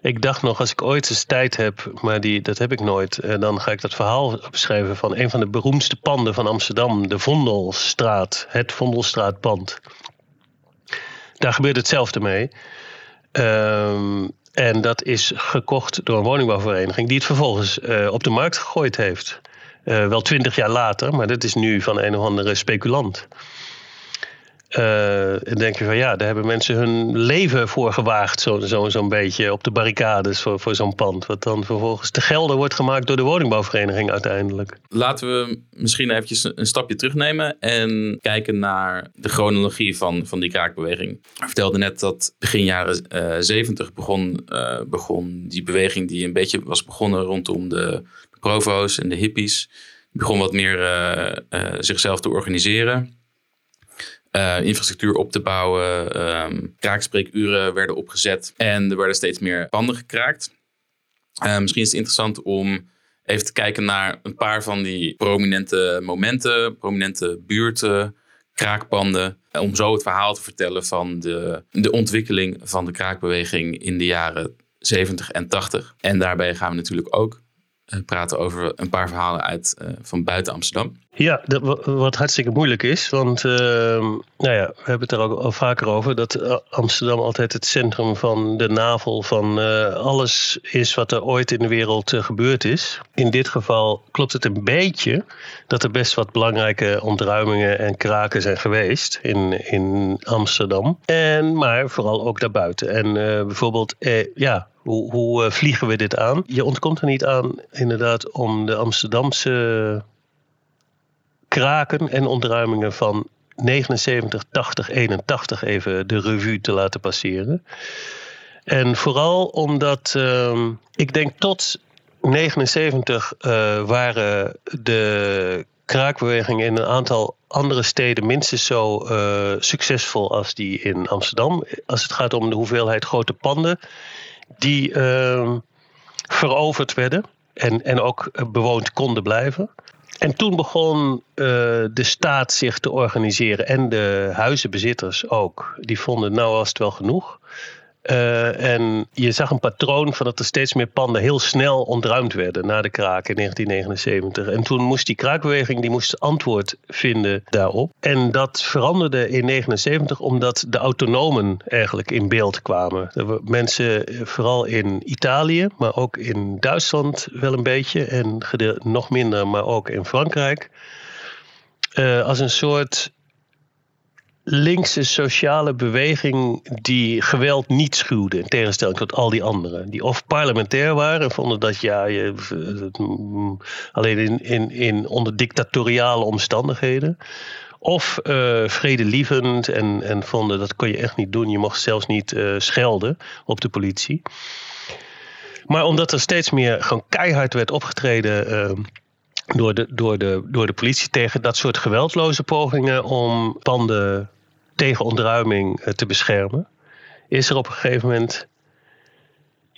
ik dacht nog, als ik ooit eens tijd heb, maar die, dat heb ik nooit. Uh, dan ga ik dat verhaal beschrijven van een van de beroemdste panden van Amsterdam. De Vondelstraat. Het Vondelstraatpand. Daar gebeurt hetzelfde mee. Um, en dat is gekocht door een woningbouwvereniging die het vervolgens uh, op de markt gegooid heeft. Uh, wel twintig jaar later, maar dit is nu van een of andere speculant. Uh, en denk je van ja, daar hebben mensen hun leven voor gewaagd, zo'n zo, zo beetje op de barricades voor, voor zo'n pand. Wat dan vervolgens te gelden wordt gemaakt door de woningbouwvereniging uiteindelijk. Laten we misschien eventjes een stapje terugnemen en kijken naar de chronologie van, van die kraakbeweging. Ik vertelde net dat begin jaren uh, 70 begon, uh, begon die beweging die een beetje was begonnen rondom de, provo's en de hippies. begon wat meer zichzelf te organiseren. Uh, infrastructuur op te bouwen. Um, kraakspreekuren werden opgezet. En er werden steeds meer panden gekraakt. misschien is het interessant om even te kijken naar een paar van die prominente momenten, prominente buurten, kraakpanden. Om zo het verhaal te vertellen van de, de ontwikkeling van de kraakbeweging in de jaren 70 en 80. En daarbij gaan we natuurlijk ook eh, praten over een paar verhalen uit uh, van buiten Amsterdam. Ja, dat, wat hartstikke moeilijk is. Want uh, nou ja, we hebben het er ook al vaker over. Dat eh, Amsterdam altijd het centrum van de navel van alles is wat er ooit in de wereld gebeurd is. In dit geval klopt het een beetje dat er best wat belangrijke ontruimingen en kraken zijn geweest in, in Amsterdam. En, maar vooral ook daarbuiten. En bijvoorbeeld, ja, hoe, hoe vliegen we dit aan? Je ontkomt er niet aan, inderdaad, om de Amsterdamse kraken en ontruimingen van 79, 80, 81 even de revue te laten passeren. En vooral omdat um, ik denk tot 79 uh, waren de kraakweging in een aantal andere steden minstens zo uh, succesvol als die in Amsterdam. Als het gaat om de hoeveelheid grote panden die uh, veroverd werden en, en ook bewoond konden blijven. En toen begon uh, de staat zich te organiseren en de huizenbezitters ook. Die vonden, nou was het wel genoeg. Uh, en je zag een patroon van dat er steeds meer panden heel snel ontruimd werden na de kraak in 1979. En toen moest die kraakbeweging die moest antwoord vinden daarop. En dat veranderde in 1979 omdat de autonomen eigenlijk in beeld kwamen. Mensen, eh, vooral in Italië, maar ook in Duitsland wel een beetje. En nog minder, maar ook in Frankrijk. Uh, als een soort linkse sociale beweging die geweld niet schuwde. In tegenstelling tot al die anderen. Die of parlementair waren en vonden dat ja, je, alleen in, in, in onder dictatoriale omstandigheden. Of uh, vredelievend en, en vonden dat kon je echt niet doen. Je mocht zelfs niet uh, schelden op de politie. Maar omdat er steeds meer gewoon keihard werd opgetreden. Door de, door, de, door de politie tegen dat soort geweldloze pogingen om panden tegen ontruiming eh, te beschermen, is er op een gegeven moment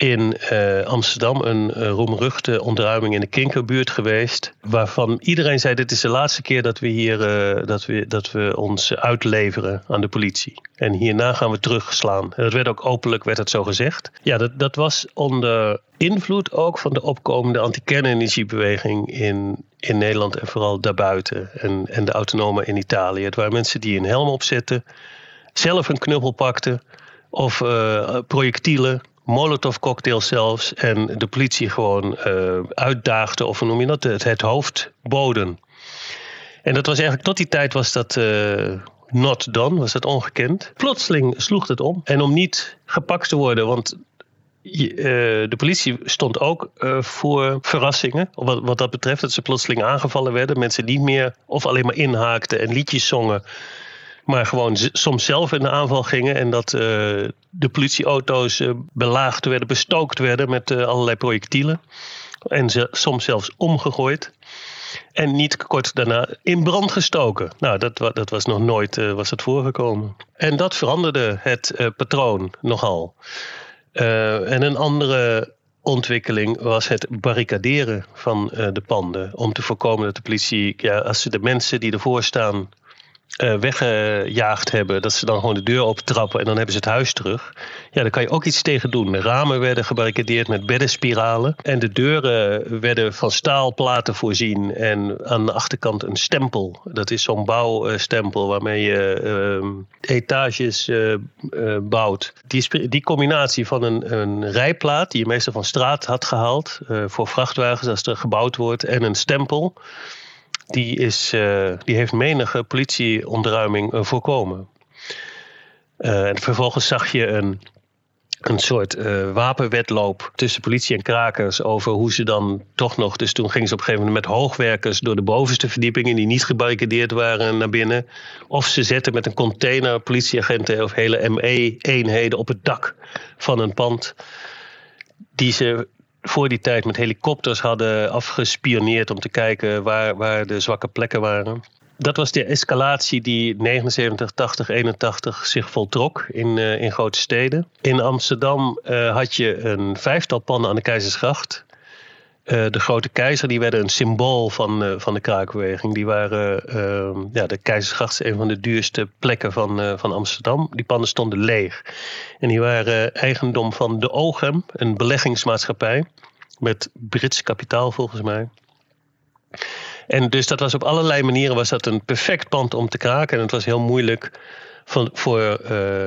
in uh, Amsterdam een uh, roemruchte ontruiming in de Kinkerbuurt geweest. Waarvan iedereen zei: Dit is de laatste keer dat we hier uh, dat we, dat we ons uitleveren aan de politie. En hierna gaan we terugslaan. En dat werd ook openlijk werd het zo gezegd. Ja, dat, dat was onder invloed ook van de opkomende anti-kernenergiebeweging in, in Nederland en vooral daarbuiten. En, en de autonomen in Italië. Het waren mensen die een helm opzetten, zelf een knuppel pakten of projectielen Molotov cocktail zelfs. En de politie gewoon uh, uitdaagde, of hoe noem je dat, het, hoofd boden. En dat was eigenlijk tot die tijd was dat uh, not done, was dat ongekend. Plotseling sloeg het om. En om niet gepakt te worden, want uh, de politie stond ook voor verrassingen. Wat dat betreft, dat ze plotseling aangevallen werden. Mensen niet meer of alleen maar inhaakten en liedjes zongen maar gewoon soms zelf in de aanval gingen. En dat uh, de politieauto's uh, belaagd werden, bestookt werden met uh, allerlei projectielen. En ze, soms zelfs omgegooid. En niet kort daarna in brand gestoken. Nou, dat, dat was nog nooit was het voorgekomen. En dat veranderde het patroon nogal. en een andere ontwikkeling was het barricaderen van de panden. Om te voorkomen dat de politie, ja, als ze de mensen die ervoor staan uh, weggejaagd hebben, dat ze dan gewoon de deur optrappen en dan hebben ze het huis terug. Ja, daar kan je ook iets tegen doen. De ramen werden gebarricadeerd met beddenspiralen en de deuren werden van staalplaten voorzien en aan de achterkant een stempel. Dat is zo'n bouwstempel waarmee je uh, etages uh, bouwt. Die, die combinatie van een, een rijplaat die je meestal van straat had gehaald voor vrachtwagens als er gebouwd wordt en een stempel die, is, uh, die heeft menige politieontruiming uh, voorkomen. Uh, en vervolgens zag je een, een soort wapenwedloop tussen politie en krakers over hoe ze dan toch nog. Dus toen gingen ze op een gegeven moment met hoogwerkers door de bovenste verdiepingen die niet gebarricadeerd waren naar binnen. Of ze zetten met een container politieagenten of hele ME-eenheden op het dak van een pand. Die ze voor die tijd met helikopters hadden afgespioneerd om te kijken waar, waar de zwakke plekken waren. Dat was de escalatie die 79, 80, 81 zich voltrok in, uh, in grote steden. In Amsterdam uh, had je een vijftal panden aan de Keizersgracht. Uh, de grote keizer, die werden een symbool van, uh, van de kraakbeweging. Die waren, uh, ja, de Keizersgracht is een van de duurste plekken van, van Amsterdam. Die panden stonden leeg. En die waren eigendom van de OGEM, een beleggingsmaatschappij. Met Brits kapitaal volgens mij. En dus dat was op allerlei manieren was dat een perfect pand om te kraken. En het was heel moeilijk van, voor uh,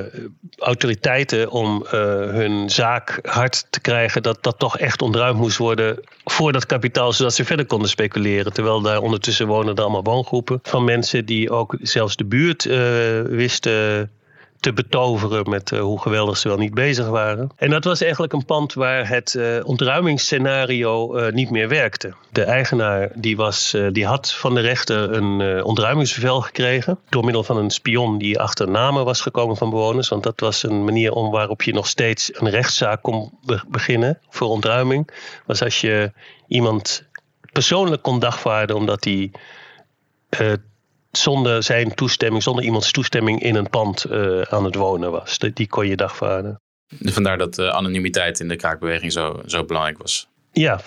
autoriteiten om uh, hun zaak hard te krijgen dat dat toch echt ontruimd moest worden voor dat kapitaal, zodat ze verder konden speculeren. Terwijl daar ondertussen wonen er allemaal woongroepen van mensen die ook zelfs de buurt uh, wisten te betoveren met uh, hoe geweldig ze wel niet bezig waren. En dat was eigenlijk een pand waar het uh, ontruimingsscenario uh, niet meer werkte. De eigenaar die was, die had van de rechter een ontruimingsbevel gekregen. Door middel van een spion die achter namen was gekomen van bewoners. Want dat was een manier om waarop je nog steeds een rechtszaak kon be beginnen voor ontruiming. Was als je iemand persoonlijk kon dagvaarden omdat hij zonder zijn toestemming, zonder iemands toestemming in een pand aan het wonen was. Die kon je dagvaarden. Vandaar dat de anonimiteit in de kraakbeweging zo, zo belangrijk was. Ja,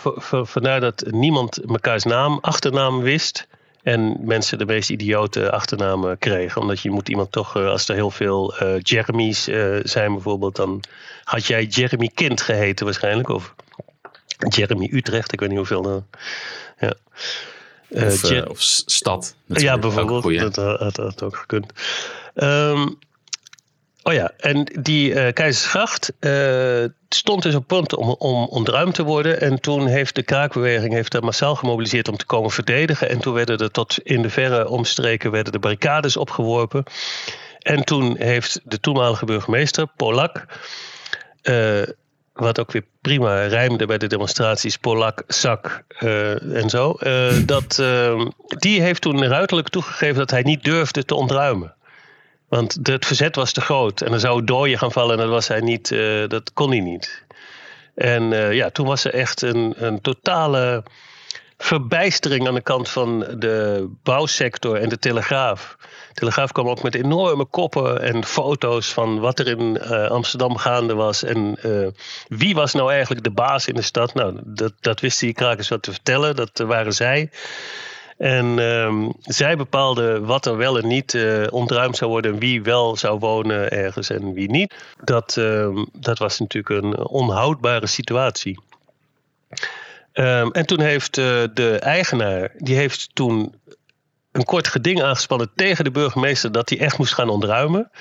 vandaar dat niemand mekaars naam, achternaam wist. En mensen de meest idiote achternamen kregen. Omdat je moet iemand toch, eh, als er heel veel uh, Jeremy's uh, zijn bijvoorbeeld, dan had jij Jeremy Kind geheten waarschijnlijk. Of Jeremy Utrecht, ik weet niet hoeveel. Dan, ja. Of, of, stad. Ja, bijvoorbeeld. Dat had, had, ook gekund. Um, Oh ja, en die uh, Keizersgracht uh, stond dus op punt om, om ontruimd te worden. En toen heeft de kraakbeweging heeft er massaal gemobiliseerd om te komen verdedigen. En toen werden er tot in de verre omstreken werden de barricades opgeworpen. En toen heeft de toenmalige burgemeester, Polak, uh, wat ook weer prima rijmde bij de demonstraties, Polak, Zak en zo. [LAUGHS] dat, die heeft toen ruiterlijk toegegeven dat hij niet durfde te ontruimen. Want het verzet was te groot en er zou dooien gaan vallen en dat, was hij niet, dat kon hij niet. En ja, toen was er echt een, een totale verbijstering aan de kant van de bouwsector en de Telegraaf. De Telegraaf kwam ook met enorme koppen en foto's van wat er in uh, Amsterdam gaande was. En uh, wie was nou eigenlijk de baas in de stad? Nou, dat, dat wisten die krakers wat te vertellen. Dat waren zij. En um, zij bepaalden wat er wel en niet uh, ontruimd zou worden. Wie wel zou wonen ergens en wie niet. Dat, um, dat was natuurlijk een onhoudbare situatie. Um, en toen heeft uh, de eigenaar, die heeft toen een kort geding aangespannen tegen de burgemeester dat hij echt moest gaan ontruimen.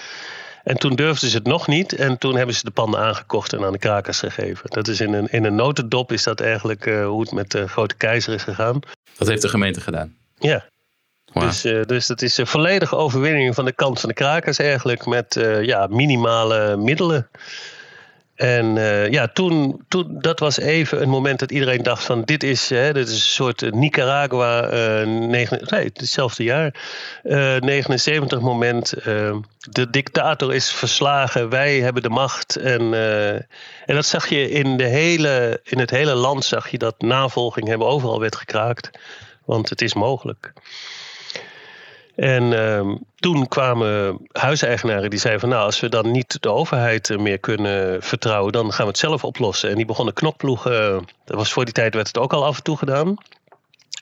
En toen durfden ze het nog niet. En toen hebben ze de panden aangekocht en aan de krakers gegeven. Dat is in een, in een notendop is dat eigenlijk uh, hoe het met de grote keizer is gegaan. Dat heeft de gemeente gedaan? Ja. Dus, uh, dus dat is een volledige overwinning van de kant van de krakers eigenlijk. Met ja, minimale middelen. En uh, ja, toen, toen, dat was even een moment dat iedereen dacht van dit is, hè, dit is een soort Nicaragua, uh, negen, nee, hetzelfde jaar, uh, 79 moment. de dictator is verslagen, wij hebben de macht. En, en dat zag je in, de hele, in het hele land, zag je dat navolging hebben, overal werd gekraakt. Want het is mogelijk. En uh, toen kwamen huiseigenaren die zeiden van nou, als we dan niet de overheid eh, meer kunnen vertrouwen, dan gaan we het zelf oplossen. En die begonnen knokploegen. Dat was voor die tijd werd het ook al af en toe gedaan.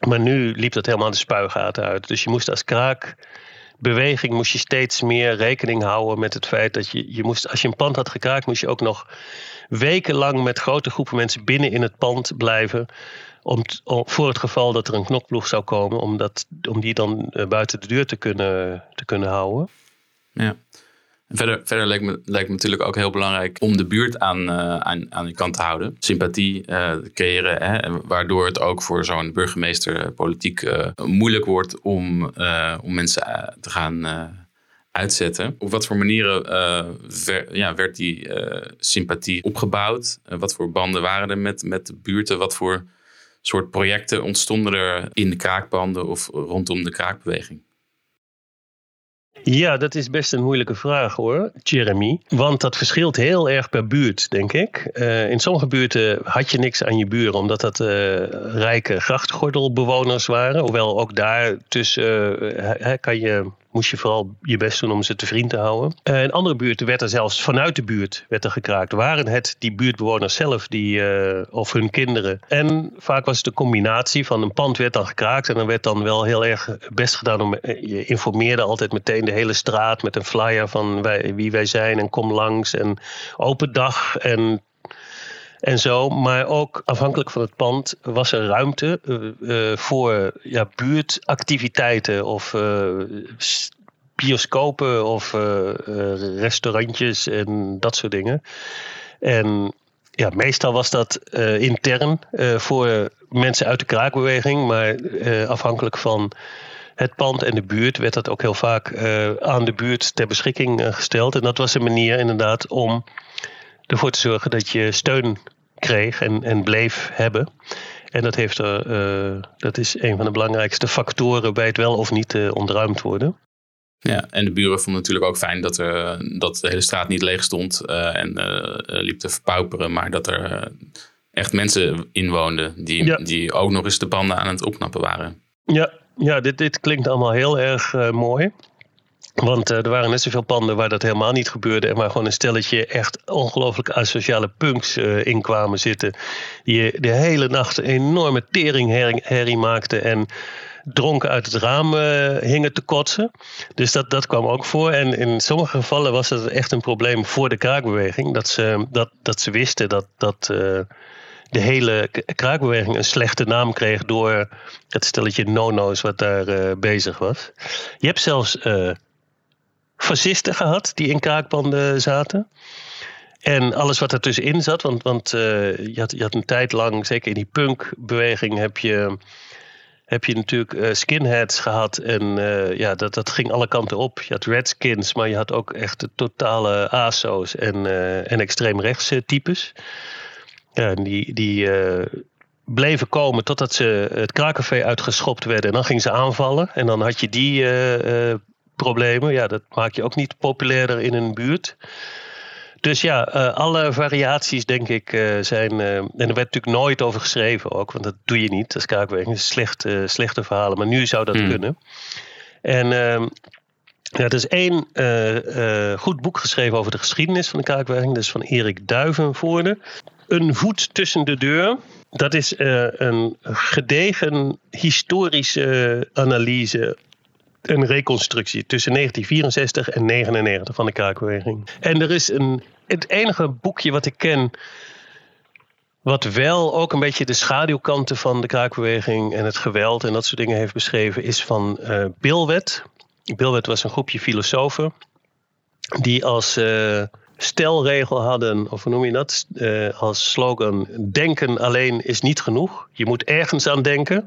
Maar nu liep dat helemaal de spuigaten uit. Dus je moest als kraakbeweging moest je steeds meer rekening houden met het feit dat je, je moest, als je een pand had gekraakt, moest je ook nog wekenlang met grote groepen mensen binnen in het pand blijven. Om, voor het geval dat er een knokploeg zou komen, om, dat, om die dan uh, buiten de deur te kunnen, te kunnen houden. Ja. verder, verder lijkt, me, lijkt me natuurlijk ook heel belangrijk om de buurt aan, uh, aan, aan de kant te houden. Sympathie uh, hè, waardoor het ook voor zo'n burgemeester politiek moeilijk wordt om, om mensen te gaan uitzetten. Op wat voor manieren ja, werd die sympathie opgebouwd? wat voor banden waren er met, met de buurten? Wat voor soort projecten ontstonden er in de kraakbanden of rondom de kraakbeweging? Ja, dat is best een moeilijke vraag hoor, Jeremy. Want dat verschilt heel erg per buurt, denk ik. Uh, in sommige buurten had je niks aan je buren, omdat dat uh, rijke grachtgordelbewoners waren. Hoewel ook daar tussen uh, kan je moest je vooral je best doen om ze te vriend te houden. Uh, in andere buurten werd er zelfs vanuit de buurt werd er gekraakt. Waren het die buurtbewoners zelf die, uh, of hun kinderen. En vaak was het de combinatie van een pand werd dan gekraakt. En dan werd dan wel heel erg best gedaan om. Eh, je informeerde altijd meteen de hele straat met een flyer van wij, wie wij zijn en kom langs. En open dag. En en zo. Maar ook afhankelijk van het pand was er ruimte uh, voor ja, buurtactiviteiten of uh, bioscopen of restaurantjes en dat soort dingen. En ja, meestal was dat intern voor mensen uit de kraakbeweging, maar afhankelijk van het pand en de buurt werd dat ook heel vaak aan de buurt ter beschikking gesteld. En dat was een manier inderdaad om ervoor te zorgen dat je steun kreeg en, en bleef hebben. En dat, heeft er, uh, dat is een van de belangrijkste factoren bij het wel of niet uh, ontruimd worden. Ja, en de buren vonden natuurlijk ook fijn dat, er, dat de hele straat niet leeg stond uh, en liep te verpauperen, maar dat er echt mensen in woonden die, die ook nog eens de panden aan het opknappen waren. Ja, Ja, dit, dit klinkt allemaal heel erg mooi. Want uh, er waren net zoveel panden waar dat helemaal niet gebeurde. En waar gewoon een stelletje echt ongelooflijk asociale punks uh, in kwamen zitten. Die de hele nacht een enorme teringherrie maakten. En dronken uit het raam uh, hingen te kotsen. Dus dat, dat kwam ook voor. En in sommige gevallen was dat echt een probleem voor de kraakbeweging. Dat ze, dat, dat ze wisten dat, dat de hele kraakbeweging een slechte naam kreeg door het stelletje no-no's wat daar bezig was. Je hebt zelfs fascisten gehad die in kraakbanden zaten. En alles wat ertussenin zat, want, want uh, je, had, je had een tijd lang, zeker in die punkbeweging, heb je, heb je natuurlijk uh, skinheads gehad. En uh, ja, dat, dat ging alle kanten op. Je had redskins, maar je had ook echt de totale ASO's en, en extreemrechtse types. En die, die bleven komen totdat ze het kraakcafé uitgeschopt werden. En dan gingen ze aanvallen. En dan had je die problemen. Ja, dat maak je ook niet populairder in een buurt. Dus ja, uh, alle variaties denk ik uh, zijn. Uh, en er werd natuurlijk nooit over geschreven ook, want dat doe je niet als kaakbeweging. Slechte, slechte verhalen, maar nu zou dat hmm. kunnen. En ehm, ja, er is één goed boek geschreven over de geschiedenis van de kaakbeweging. Dat is van Erik Duivenvoorde. Een voet tussen de deur. Dat is een gedegen historische analyse een reconstructie tussen 1964 en 1999 van de kraakbeweging. En er is een, het enige boekje wat ik ken. Wat wel ook een beetje de schaduwkanten van de kraakbeweging en het geweld en dat soort dingen heeft beschreven, is van uh, Bilwet. Bilwet was een groepje filosofen die als uh, stelregel hadden, of hoe noem je dat? Uh, als slogan: denken alleen is niet genoeg. Je moet ergens aan denken.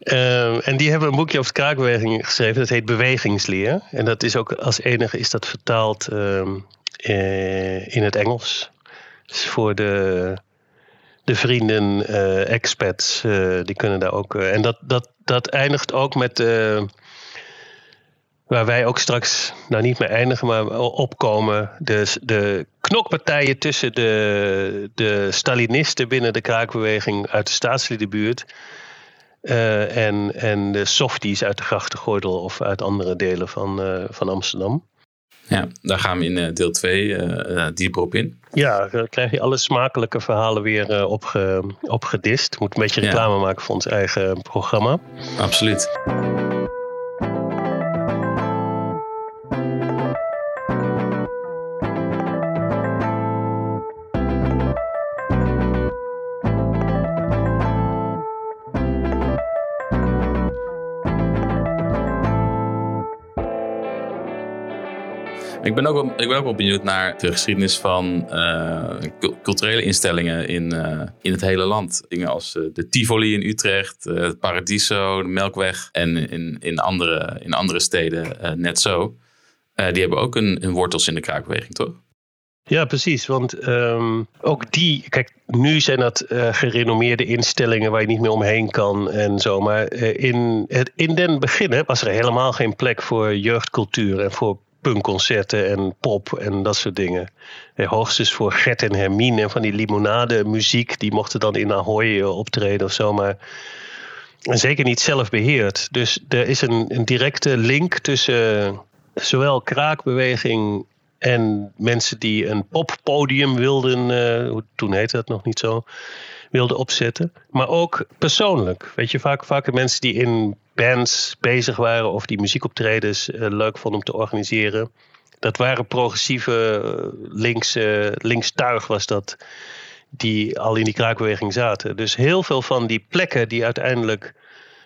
Ehm, en die hebben een boekje over de kraakbeweging geschreven. Dat heet Bewegingsleer. En dat is ook als enige is dat vertaald ehm, eh, in het Engels. Dus voor de, de vrienden, uh, expats, uh, die kunnen daar ook. en dat, dat, dat eindigt ook met. waar wij ook straks, nou niet meer eindigen, maar opkomen. De, de knokpartijen tussen de, de Stalinisten binnen de kraakbeweging uit de staatsliedenbuurt uh, en, en de softies uit de grachtengordel of uit andere delen van, uh, van Amsterdam. Ja, daar gaan we in uh, deel 2 uh, dieper op in. Ja, dan krijg je alle smakelijke verhalen weer opge, opgedist. Moet een beetje reclame ja. maken voor ons eigen programma. Absoluut. Ik ben ook wel, ik ben ook wel benieuwd naar de geschiedenis van uh, culturele instellingen in, uh, in het hele land. Dingen als uh, de Tivoli in Utrecht, het Paradiso, de Melkweg en in, in, andere, in andere steden net zo. die hebben ook een, een wortels in de kraakbeweging, toch? Ja, precies. Want um, ook die, kijk, nu zijn dat gerenommeerde instellingen waar je niet meer omheen kan en zo. Maar in, het, in den beginnen was er helemaal geen plek voor jeugdcultuur en voor punkconcerten en pop en dat soort dingen. Hey, hoogstens voor Gert en Hermine en van die limonade muziek. Die mochten dan in Ahoy eh, optreden of zo. Maar en zeker niet zelf beheerd. Dus er is een, een directe link tussen eh, zowel kraakbeweging en mensen die een poppodium wilden, uh, toen heette dat nog niet zo, wilden opzetten. Maar ook persoonlijk. Weet je, vaak, vaak mensen die in bands bezig waren of die muziekoptredens uh, leuk vonden om te organiseren. Dat waren progressieve links, uh, linkstuig was dat, die al in die kraakbeweging zaten. Dus heel veel van die plekken die uiteindelijk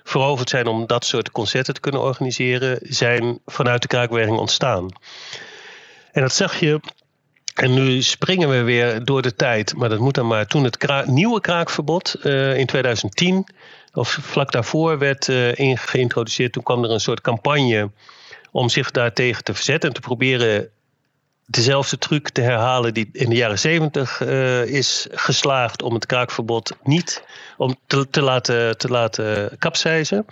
veroverd zijn om dat soort concerten te kunnen organiseren, zijn vanuit de kraakbeweging ontstaan. En dat zag je en nu springen we weer door de tijd, maar dat moet dan maar. Toen het nieuwe kraakverbod uh, in 2010, of vlak daarvoor, werd uh, geïntroduceerd, toen kwam er een soort campagne om zich daartegen te verzetten en te proberen dezelfde truc te herhalen die in de jaren zeventig uh, is geslaagd om het kraakverbod niet om te, te laten, te laten kapseizen.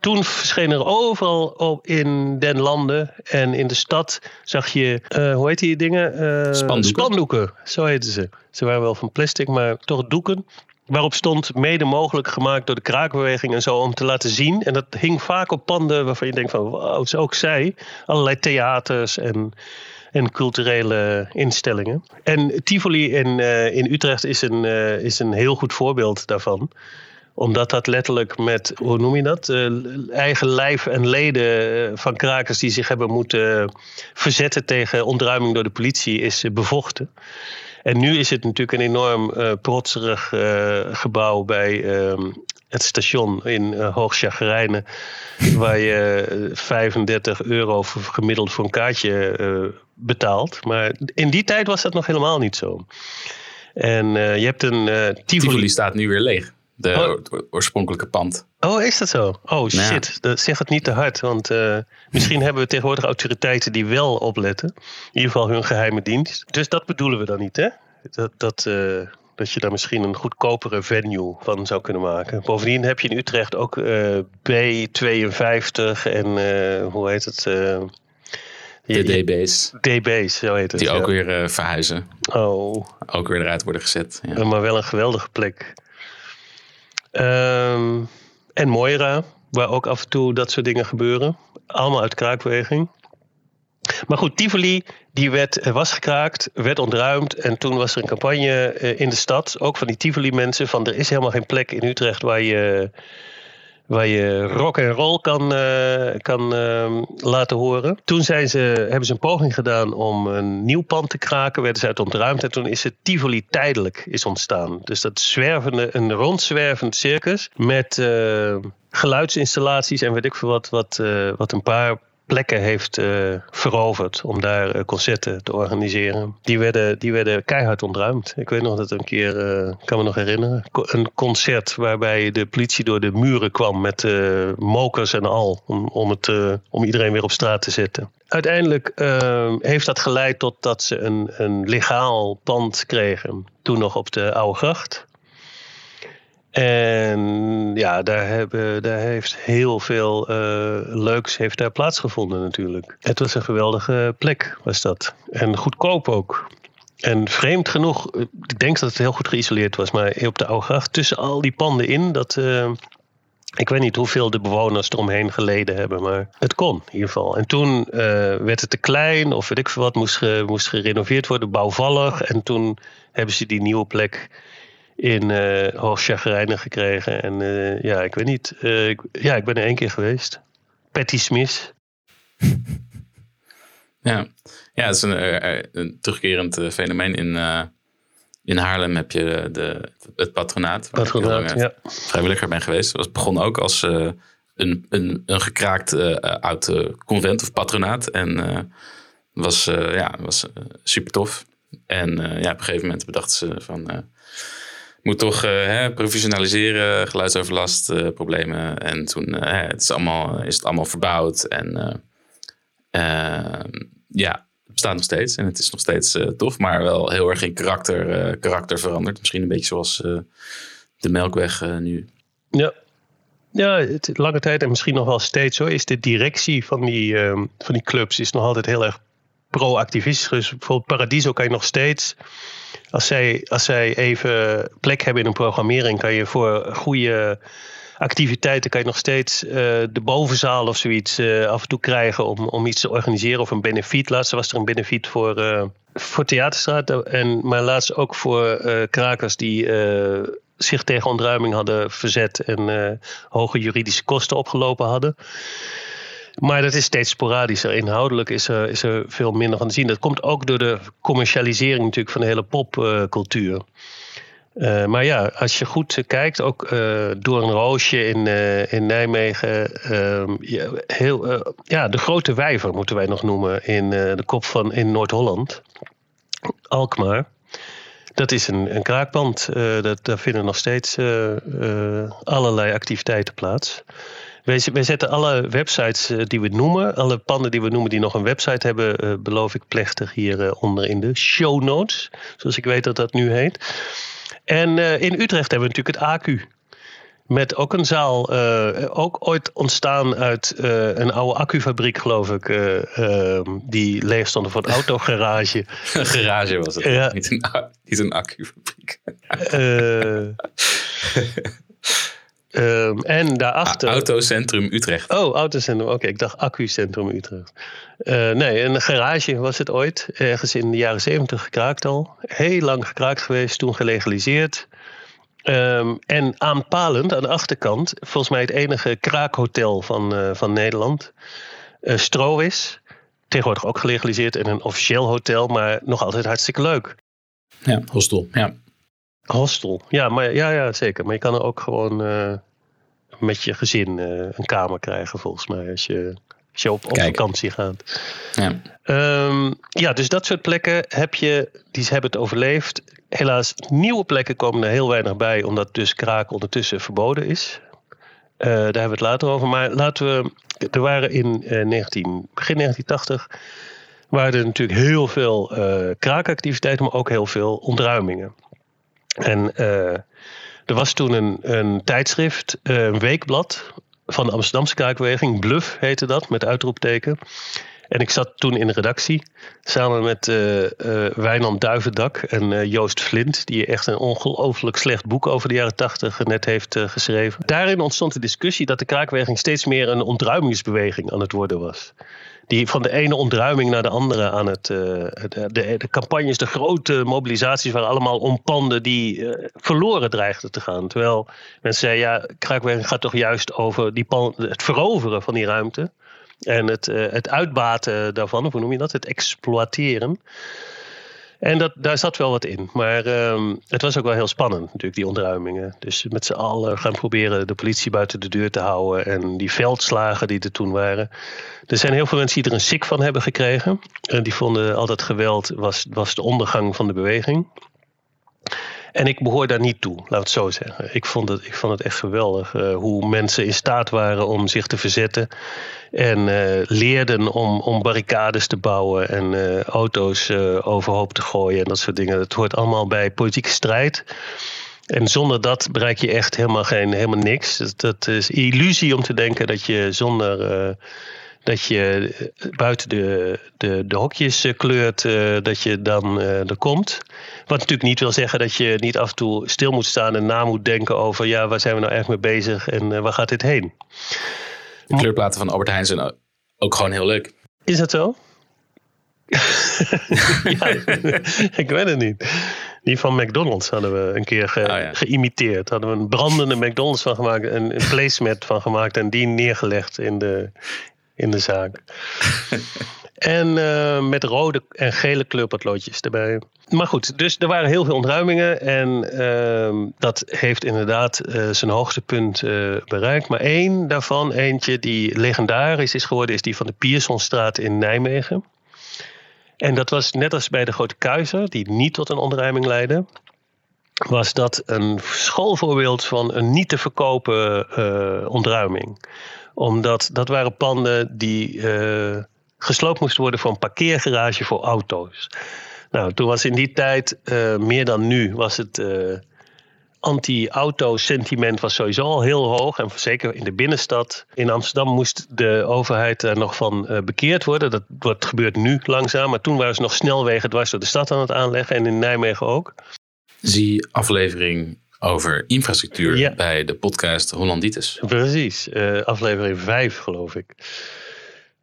Toen verscheen er overal in den landen en in de stad zag je, uh, hoe heet die dingen? Uh, spandoeken. spandoeken. Zo heten ze. Ze waren wel van plastic, maar toch doeken. waarop stond mede mogelijk gemaakt door de kraakbeweging en zo om te laten zien. En dat hing vaak op panden waarvan je denkt van wauw, ook zij. Allerlei theaters en, en culturele instellingen. En Tivoli in, uh, in Utrecht is een, uh, is een heel goed voorbeeld daarvan omdat dat letterlijk met, hoe noem je dat? Uh, eigen lijf en leden van krakers die zich hebben moeten verzetten tegen ontruiming door de politie is bevochten. En nu is het natuurlijk een enorm protserig gebouw bij uh, het station in uh, Hoogchagrijnen. [LAUGHS] waar je 35 euro voor, gemiddeld voor een kaartje betaalt. Maar in die tijd was dat nog helemaal niet zo. En je hebt een Tivoli... Tivoli staat nu weer leeg. De oh. oorspronkelijke pand. Oh, is dat zo? Oh shit, dat zeg het niet te hard. Want uh, misschien hebben we tegenwoordig autoriteiten die wel opletten. In ieder geval hun geheime dienst. Dus dat bedoelen we dan niet, hè? Dat, dat, uh, dat je daar misschien een goedkopere venue van zou kunnen maken. Bovendien heb je in Utrecht ook uh, B52 en hoe heet het? de DB's. DB's, zo heet het. Die ook weer verhuizen. Oh. Ook weer eruit worden gezet. Ja. Maar wel een geweldige plek. Um, en Moira, waar ook af en toe dat soort dingen gebeuren. Allemaal uit kraakbeweging. Maar goed, Tivoli die werd, was gekraakt, werd ontruimd. En toen was er een campagne in de stad, ook van die Tivoli-mensen, van er is helemaal geen plek in Utrecht waar je, waar je rock en roll kan, uh, kan uh, laten horen. Toen zijn ze, hebben ze een poging gedaan om een nieuw pand te kraken, werden ze uit ontruimd. En toen is het Tivoli tijdelijk is ontstaan. Dus dat zwervende, een rondzwervend circus met uh, geluidsinstallaties en weet ik veel wat, wat, wat een paar plekken heeft uh, veroverd om daar uh, concerten te organiseren. Die werden, die werden keihard ontruimd. Ik weet nog dat een keer, uh, kan me nog herinneren, een concert waarbij de politie door de muren kwam met mokers en al, om, om, het, om iedereen weer op straat te zetten. Uiteindelijk heeft dat geleid tot dat ze een, een legaal pand kregen, toen nog op de Oude Gracht. En ja, daar, hebben, daar heeft heel veel uh, leuks heeft daar plaatsgevonden natuurlijk. Het was een geweldige plek, was dat. En goedkoop ook. En vreemd genoeg, ik denk dat het heel goed geïsoleerd was, maar op de Oude Gracht, tussen al die panden in, dat, uh, ik weet niet hoeveel de bewoners eromheen geleden hebben, maar het kon in ieder geval. En toen werd het te klein, of weet ik veel wat, moest, moest gerenoveerd worden, bouwvallig. En toen hebben ze die nieuwe plek in uh, gekregen. En uh, ja, ik weet niet. Uh, ik, ja, ik ben er één keer geweest. Patty Smith. [LAUGHS] ja. ja, het is een, een terugkerend fenomeen. In, in Haarlem heb je de, het patronaat. Waar patronaat, ik ja. vrijwilliger ben geweest. Dat begon ook als een, een, een gekraakt oud convent of patronaat. En was, ja, was super tof. En ja, op een gegeven moment bedachten ze van moet toch uh, hè, professionaliseren, geluidsoverlast, uh, problemen. En toen uh, het is, allemaal, is het allemaal verbouwd. En ja, het bestaat nog steeds. En het is nog steeds tof, maar wel heel erg in karakter, karakter veranderd. Misschien een beetje zoals de Melkweg nu. Ja, ja, lange tijd en misschien nog wel steeds zo is de directie van die, um, van die clubs is nog altijd heel erg pro-activistisch. Dus bijvoorbeeld Paradiso kan je nog steeds als zij, als zij even plek hebben in een programmering, kan je voor goede activiteiten kan je nog steeds uh, de bovenzaal of zoiets uh, af en toe krijgen om, om iets te organiseren of een benefiet. Laatst was er een benefiet voor, uh, voor Theaterstraat, en, maar laatst ook voor krakers die zich tegen ontruiming hadden verzet en hoge juridische kosten opgelopen hadden. Maar dat is steeds sporadischer. Inhoudelijk is er, is veel minder van te zien. Dat komt ook door de commercialisering natuurlijk van de hele popcultuur. Uh, maar ja, als je goed kijkt, ook uh, door een roosje in, uh, in Nijmegen. Ehm, heel, ja, de grote wijver moeten wij nog noemen in de kop van in Noord-Holland. Alkmaar. Dat is een, een kraakpand. dat, daar vinden nog steeds allerlei activiteiten plaats. Wij, zetten alle websites eh, die we noemen, alle panden die we noemen die nog een website hebben, uh, beloof ik plechtig hieronder eh, onder in de show notes. Zoals ik weet dat dat nu heet. En in Utrecht hebben we natuurlijk het AQ. Met ook een zaal, ook ooit ontstaan uit een oude accufabriek, geloof ik. Ehm, die leeg stond voor het autogarage. [LAUGHS] een garage was het, ja. niet, een, niet een accufabriek. [LAUGHS] Um, en daarachter. Autocentrum Utrecht. Oh, Autocentrum. Oké, ik dacht Accucentrum Utrecht. Uh, nee, een garage was het ooit. Ergens in de jaren zeventig gekraakt al. Heel lang gekraakt geweest, toen gelegaliseerd. Um, en aanpalend aan de achterkant, volgens mij het enige kraakhotel van, uh, van Nederland. Uh, Stroowis. Tegenwoordig ook gelegaliseerd en een officieel hotel, maar nog altijd hartstikke leuk. Ja, hostel. Ja. Hostel, ja, maar, ja, ja, zeker. Maar je kan er ook gewoon uh, met je gezin uh, een kamer krijgen, volgens mij, als je, als je op, op vakantie gaat. Ja. Um, ja, dus dat soort plekken heb je, die hebben het overleefd. Helaas, nieuwe plekken komen er heel weinig bij, omdat dus kraak ondertussen verboden is. Uh, daar hebben we het later over. Maar laten we. Er waren in 19, begin 1980 waren er natuurlijk heel veel kraakactiviteiten, maar ook heel veel ontruimingen. En uh, er was toen een, een tijdschrift, uh, een weekblad van de Amsterdamse kraakbeweging. Bluff heette dat, met uitroepteken. En ik zat toen in de redactie samen met uh, Wijnand Duivendak en Joost Flint, die echt een ongelooflijk slecht boek over de jaren tachtig net heeft geschreven. Daarin ontstond de discussie dat de kraakbeweging steeds meer een ontruimingsbeweging aan het worden was die van de ene ontruiming naar de andere aan het. Uh, de, de, de, campagnes, de grote mobilisaties waren allemaal om panden die uh, verloren dreigden te gaan. Terwijl mensen zeiden: ja, kraakwerking gaat toch juist over die het veroveren van die ruimte. En het, uh, het uitbaten daarvan, of hoe noem je dat? Het exploiteren. En dat, daar zat wel wat in. Maar um, het was ook wel heel spannend, natuurlijk, die ontruimingen. Dus met z'n allen gaan proberen de politie buiten de deur te houden. En die veldslagen die er toen waren. Er zijn heel veel mensen die er een sik van hebben gekregen. En die vonden al dat geweld was, was de ondergang van de beweging. En ik behoor daar niet toe, laat het zo zeggen. Ik vond het, ik vond het echt geweldig uh, hoe mensen in staat waren om zich te verzetten. En uh, leerden om, om barricades te bouwen en uh, auto's overhoop te gooien en dat soort dingen. Dat hoort allemaal bij politieke strijd. En zonder dat bereik je echt helemaal, geen, helemaal niks. Dat, dat is illusie om te denken dat je zonder dat je buiten de, de, de hokjes kleurt, dat je dan er komt. Wat natuurlijk niet wil zeggen dat je niet af en toe stil moet staan en na moet denken over, ja, waar zijn we nou echt mee bezig en uh, waar gaat dit heen? De kleurplaten van Albert Heijn zijn ook gewoon heel leuk. Is dat zo? [LAUGHS] ja, [LAUGHS] ik weet het niet. Die van McDonald's hadden we een keer ge, oh, geïmiteerd. Hadden we een brandende McDonald's van gemaakt, een, een placemat van gemaakt en die neergelegd in de, in de zaak. [LAUGHS] En uh, met rode en gele kleurpotloodjes erbij. Maar goed, dus er waren heel veel ontruimingen. En uh, dat heeft inderdaad uh, zijn hoogtepunt uh, bereikt. Maar één daarvan, eentje die legendarisch is geworden, is die van de Piersonstraat in Nijmegen. En dat was net als bij de Grote Kuizer, die niet tot een ontruiming leidde. Was dat een schoolvoorbeeld van een niet te verkopen ontruiming. Omdat dat waren panden die gesloopt moest worden voor een parkeergarage voor auto's. Nou, toen was in die tijd, uh, meer dan nu, was het uh, anti-auto-sentiment was sowieso al heel hoog. En zeker in de binnenstad. In Amsterdam moest de overheid er nog van bekeerd worden. Dat, dat gebeurt nu langzaam. Maar toen waren ze nog snelwegen dwars door de stad aan het aanleggen. En in Nijmegen ook. Zie aflevering over infrastructuur ja. bij de podcast Hollanditis. Precies, aflevering 5 geloof ik.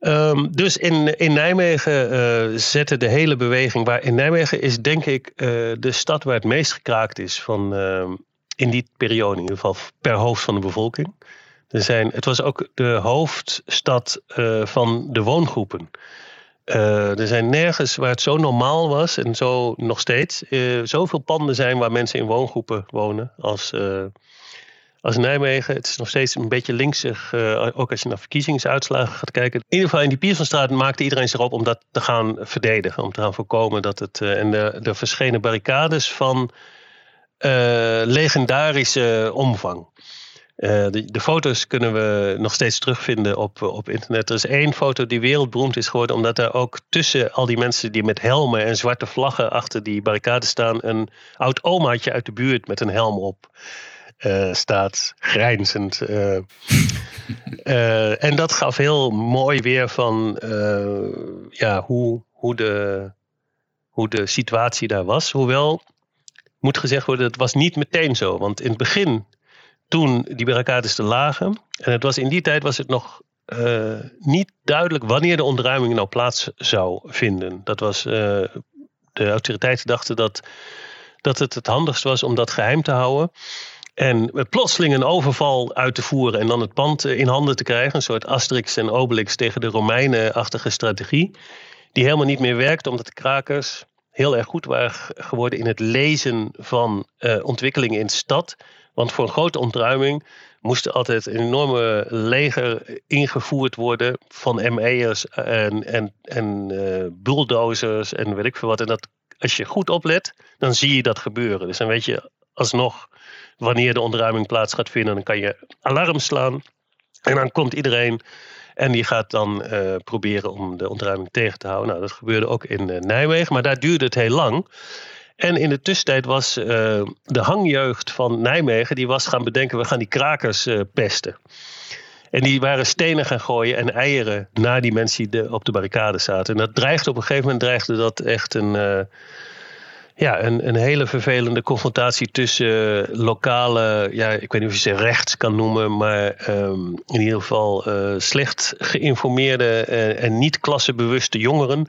Um, dus in, in Nijmegen uh, zette de hele beweging. Waar, in Nijmegen is denk ik uh, de stad waar het meest gekraakt is van, uh, in die periode, in ieder geval per hoofd van de bevolking. Er zijn, het was ook de hoofdstad van de woongroepen. Er zijn nergens waar het zo normaal was en zo nog steeds. zoveel panden zijn waar mensen in woongroepen wonen als als Nijmegen. Het is nog steeds een beetje linksig, uh, ook als je naar verkiezingsuitslagen gaat kijken. In ieder geval in die Piersonstraat maakte iedereen zich op om dat te gaan verdedigen. Om te gaan voorkomen dat het... Uh, en de, verschenen barricades van uh, legendarische omvang. De, de, foto's kunnen we nog steeds terugvinden op, op internet. Er is één foto die wereldberoemd is geworden, omdat er ook tussen al die mensen die met helmen en zwarte vlaggen achter die barricades staan, een oud omaatje uit de buurt met een helm op. staat, grijnzend. [LAUGHS] en dat gaf heel mooi weer van ja, hoe, hoe, de, hoe de situatie daar was. Hoewel, moet gezegd worden, het was niet meteen zo. Want in het begin, toen die barricades te lagen, en het was in die tijd was het nog uh, niet duidelijk wanneer de ontruiming nou plaats zou vinden. Dat was, uh, de autoriteiten dachten dat, dat het het handigst was om dat geheim te houden. En met plotseling een overval uit te voeren en dan het pand in handen te krijgen. Een soort Asterix en Obelix tegen de Romeinen-achtige strategie. Die helemaal niet meer werkte omdat de krakers heel erg goed waren geworden in het lezen van ontwikkelingen in de stad. Want voor een grote ontruiming moest altijd een enorme leger ingevoerd worden van ME'ers en, en, en uh, bulldozers en weet ik veel wat. En dat, als je goed oplet, dan zie je dat gebeuren. Dus dan weet je alsnog wanneer de ontruiming plaats gaat vinden. Dan kan je alarm slaan en dan komt iedereen en die gaat dan uh, proberen om de ontruiming tegen te houden. Nou, dat gebeurde ook in uh, Nijmegen, maar daar duurde het heel lang. En in de tussentijd was uh, de hangjeugd van Nijmegen, die was gaan bedenken, we gaan die krakers pesten. En die waren stenen gaan gooien en eieren naar die mensen die op de barricade zaten. En dat dreigde op een gegeven moment dreigde dat echt een ja, een, een hele vervelende confrontatie tussen lokale, ja, ik weet niet of je ze rechts kan noemen, maar um, in ieder geval slecht geïnformeerde en niet klassebewuste jongeren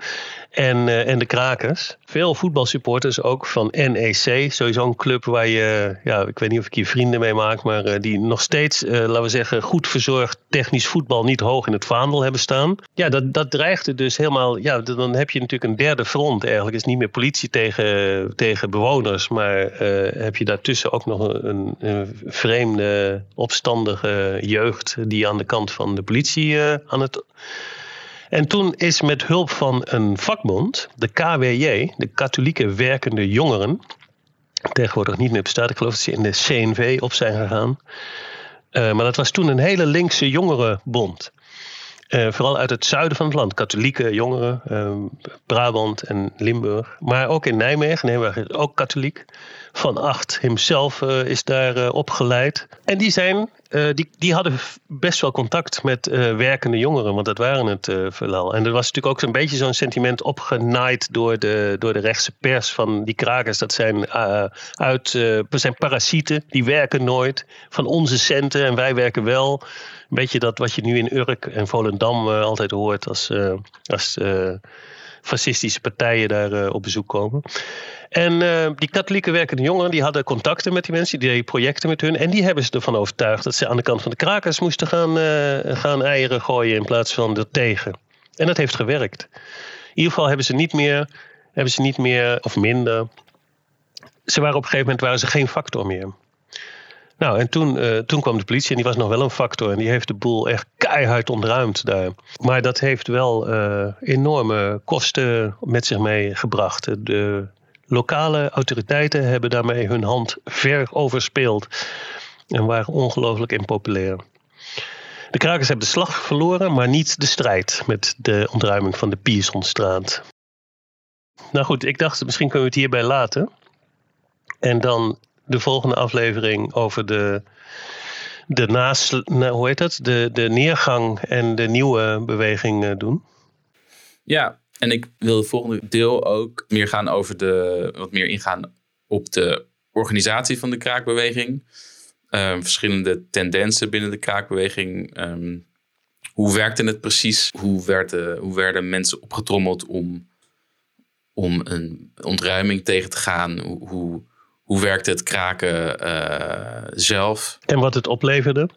en, en de krakers. Veel voetbalsupporters ook van NEC, sowieso een club waar je, ja, ik weet niet of ik je vrienden mee maak, maar die nog steeds, laten we zeggen, goed verzorgd technisch voetbal niet hoog in het vaandel hebben staan. Ja, dat, dat dreigde dus helemaal, ja, dan heb je natuurlijk een derde front eigenlijk. Is niet meer politie tegen tegen bewoners, maar heb je daartussen ook nog een, een, vreemde, opstandige jeugd die aan de kant van de politie aan het. En toen is met hulp van een vakbond, de KWJ, de Katholieke Werkende Jongeren, tegenwoordig niet meer bestaat, ik geloof dat ze in de CNV op zijn gegaan. Uh, maar dat was toen een hele linkse jongerenbond. Uh, vooral uit het zuiden van het land, katholieke jongeren, uh, Brabant en Limburg. Maar ook in Nijmegen, Nijmegen is ook katholiek. Van Acht hemzelf is daar opgeleid. En die zijn uh, die, die hadden best wel contact met uh, werkende jongeren, want dat waren het uh. En er was natuurlijk ook een beetje zo'n sentiment opgenaaid door de, door de rechtse pers van die krakers. Dat zijn, uit, zijn parasieten, die werken nooit, van onze centen en wij werken wel. Een beetje dat wat je nu in Urk en Volendam altijd hoort als, als fascistische partijen daar op bezoek komen. En uh, die katholieke werkende jongeren die hadden contacten met die mensen, die deden projecten met hun. En die hebben ze ervan overtuigd dat ze aan de kant van de krakers moesten gaan, uh, gaan eieren gooien in plaats van er tegen. En dat heeft gewerkt. In ieder geval hebben ze niet meer, hebben ze niet meer of minder. Ze waren op een gegeven moment waren ze geen factor meer. Nou, en toen, uh, toen kwam de politie en die was nog wel een factor. En die heeft de boel echt keihard ontruimd daar. Maar dat heeft wel enorme kosten met zich meegebracht. De, Lokale autoriteiten hebben daarmee hun hand ver overspeeld en waren ongelooflijk impopulair. De krakers hebben de slag verloren, maar niet de strijd met de ontruiming van de Piersonstraat. Nou goed, ik dacht misschien kunnen we het hierbij laten. En dan de volgende aflevering over de, de, naast, hoe heet dat? De, de neergang en de nieuwe beweging eh, doen. Ja, en ik wil het volgende deel ook meer gaan over de, wat meer ingaan op de organisatie van de kraakbeweging. Ehm, verschillende tendensen binnen de kraakbeweging. Ehm, hoe werkte het precies? Hoe werden, hoe werden mensen opgetrommeld om, om een ontruiming tegen te gaan? Hoe, hoe, hoe werkte het kraken uh, zelf? En wat het opleverde?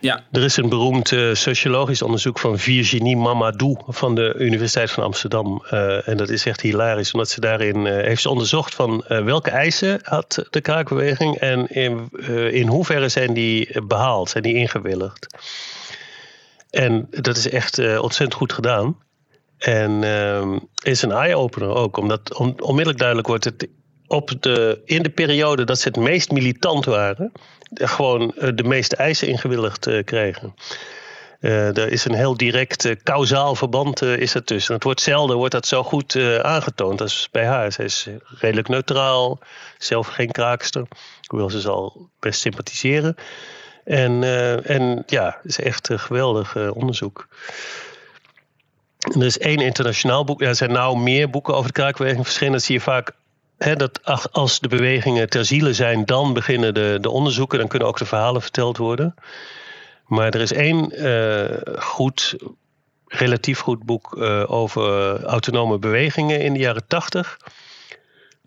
Ja. Er is een beroemd uh, sociologisch onderzoek van Virginie Mamadou van de Universiteit van Amsterdam. Uh, en dat is echt hilarisch, omdat ze daarin uh, heeft ze onderzocht van welke eisen had de kraakbeweging en in, in hoeverre zijn die behaald, zijn die ingewilligd. En dat is echt ontzettend goed gedaan. En is een eye-opener ook, omdat on, onmiddellijk duidelijk wordt het op de, in de periode dat ze het meest militant waren, gewoon eh, de meeste eisen ingewilligd eh, kregen. Uh, er is een heel direct kausaal verband is er tussen. Het wordt zelden wordt dat zo goed aangetoond als bij haar. Zij is redelijk neutraal, zelf geen kraakster. Hoewel ze zal best sympathiseren. En, en ja, het is echt een geweldig onderzoek. er is één internationaal boek. er zijn nou meer boeken over de kraakbeweging verschenen. Dat zie je vaak dat als de bewegingen ter ziele zijn, dan beginnen de, de onderzoeken. Dan kunnen ook de verhalen verteld worden. Maar er is één uh, goed, relatief goed boek uh, over autonome bewegingen in de jaren tachtig.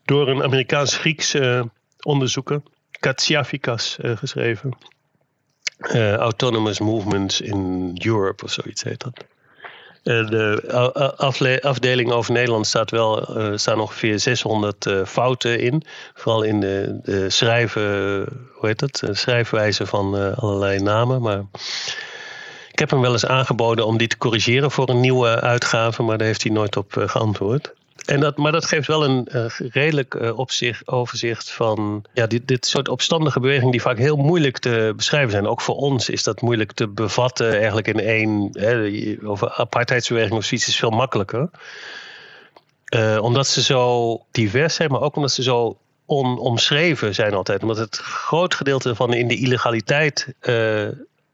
Door een Amerikaans-Griekse onderzoeker, Katsiafikas, uh, geschreven. Autonomous Movements in Europe of zoiets heet dat. Eh, de afdeling over Nederland staat wel, uh, staan ongeveer 600 uh, fouten in. Vooral in de, schrijven, hoe heet het? De schrijfwijze van allerlei namen. Maar ik heb hem wel eens aangeboden om die te corrigeren voor een nieuwe uitgave, maar daar heeft hij nooit op geantwoord. En dat, maar dat geeft wel een uh, redelijk opzicht, overzicht van ja, dit, dit soort opstandige bewegingen die vaak heel moeilijk te beschrijven zijn. Ook voor ons is dat moeilijk te bevatten eigenlijk in één. Hè, over apartheidsbeweging of zoiets is veel makkelijker. Uh, omdat ze zo divers zijn, maar ook omdat ze zo onomschreven zijn altijd. Omdat het groot gedeelte van in de illegaliteit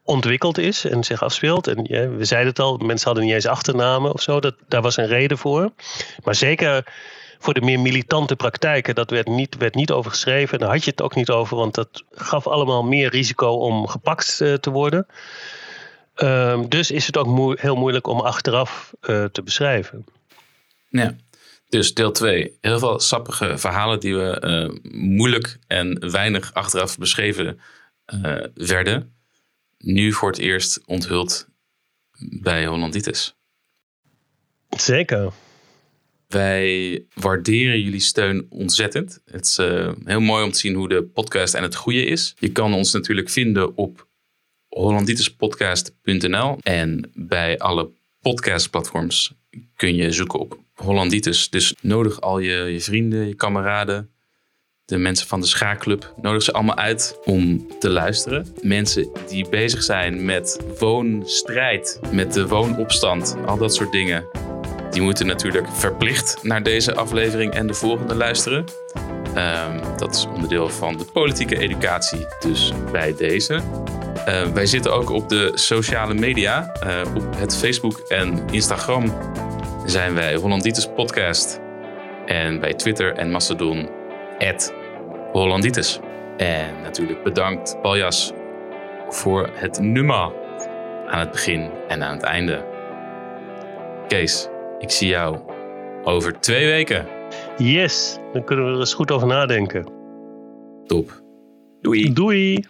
ontwikkeld is en zich afspeelt. En we zeiden het al, mensen hadden niet eens achternamen of zo. Dat, daar was een reden voor. Maar zeker voor de meer militante praktijken, dat werd niet, werd niet over geschreven. Daar had je het ook niet over, want dat gaf allemaal meer risico om gepakt uh, te worden. Um, dus is het ook heel moeilijk om achteraf uh, te beschrijven. Ja, dus deel 2. Heel veel sappige verhalen die we uh, moeilijk en weinig achteraf beschreven werden nu voor het eerst onthuld bij Hollanditis. Zeker. Wij waarderen jullie steun ontzettend. Het is uh, heel mooi om te zien hoe de podcast en het goede is. Je kan ons natuurlijk vinden op hollanditispodcast.nl en bij alle podcastplatforms kun je zoeken op Hollanditis. Dus nodig al je, je vrienden, je kameraden, de mensen van de schaakclub. Nodig ze allemaal uit om te luisteren. Mensen die bezig zijn met woonstrijd, met de woonopstand, al dat soort dingen. Die moeten natuurlijk verplicht naar deze aflevering en de volgende luisteren. Um, dat is onderdeel van de politieke educatie, dus bij deze. Uh, wij zitten ook op de sociale media. Uh, op het Facebook en Instagram zijn wij Hollanditis Podcast. En bij Twitter en Mastodon Hollanditis. En natuurlijk bedankt Paljas voor het nummer aan het begin en aan het einde. Kees, ik zie jou over twee weken. Yes, dan kunnen we er eens goed over nadenken. Top. Doei. Doei.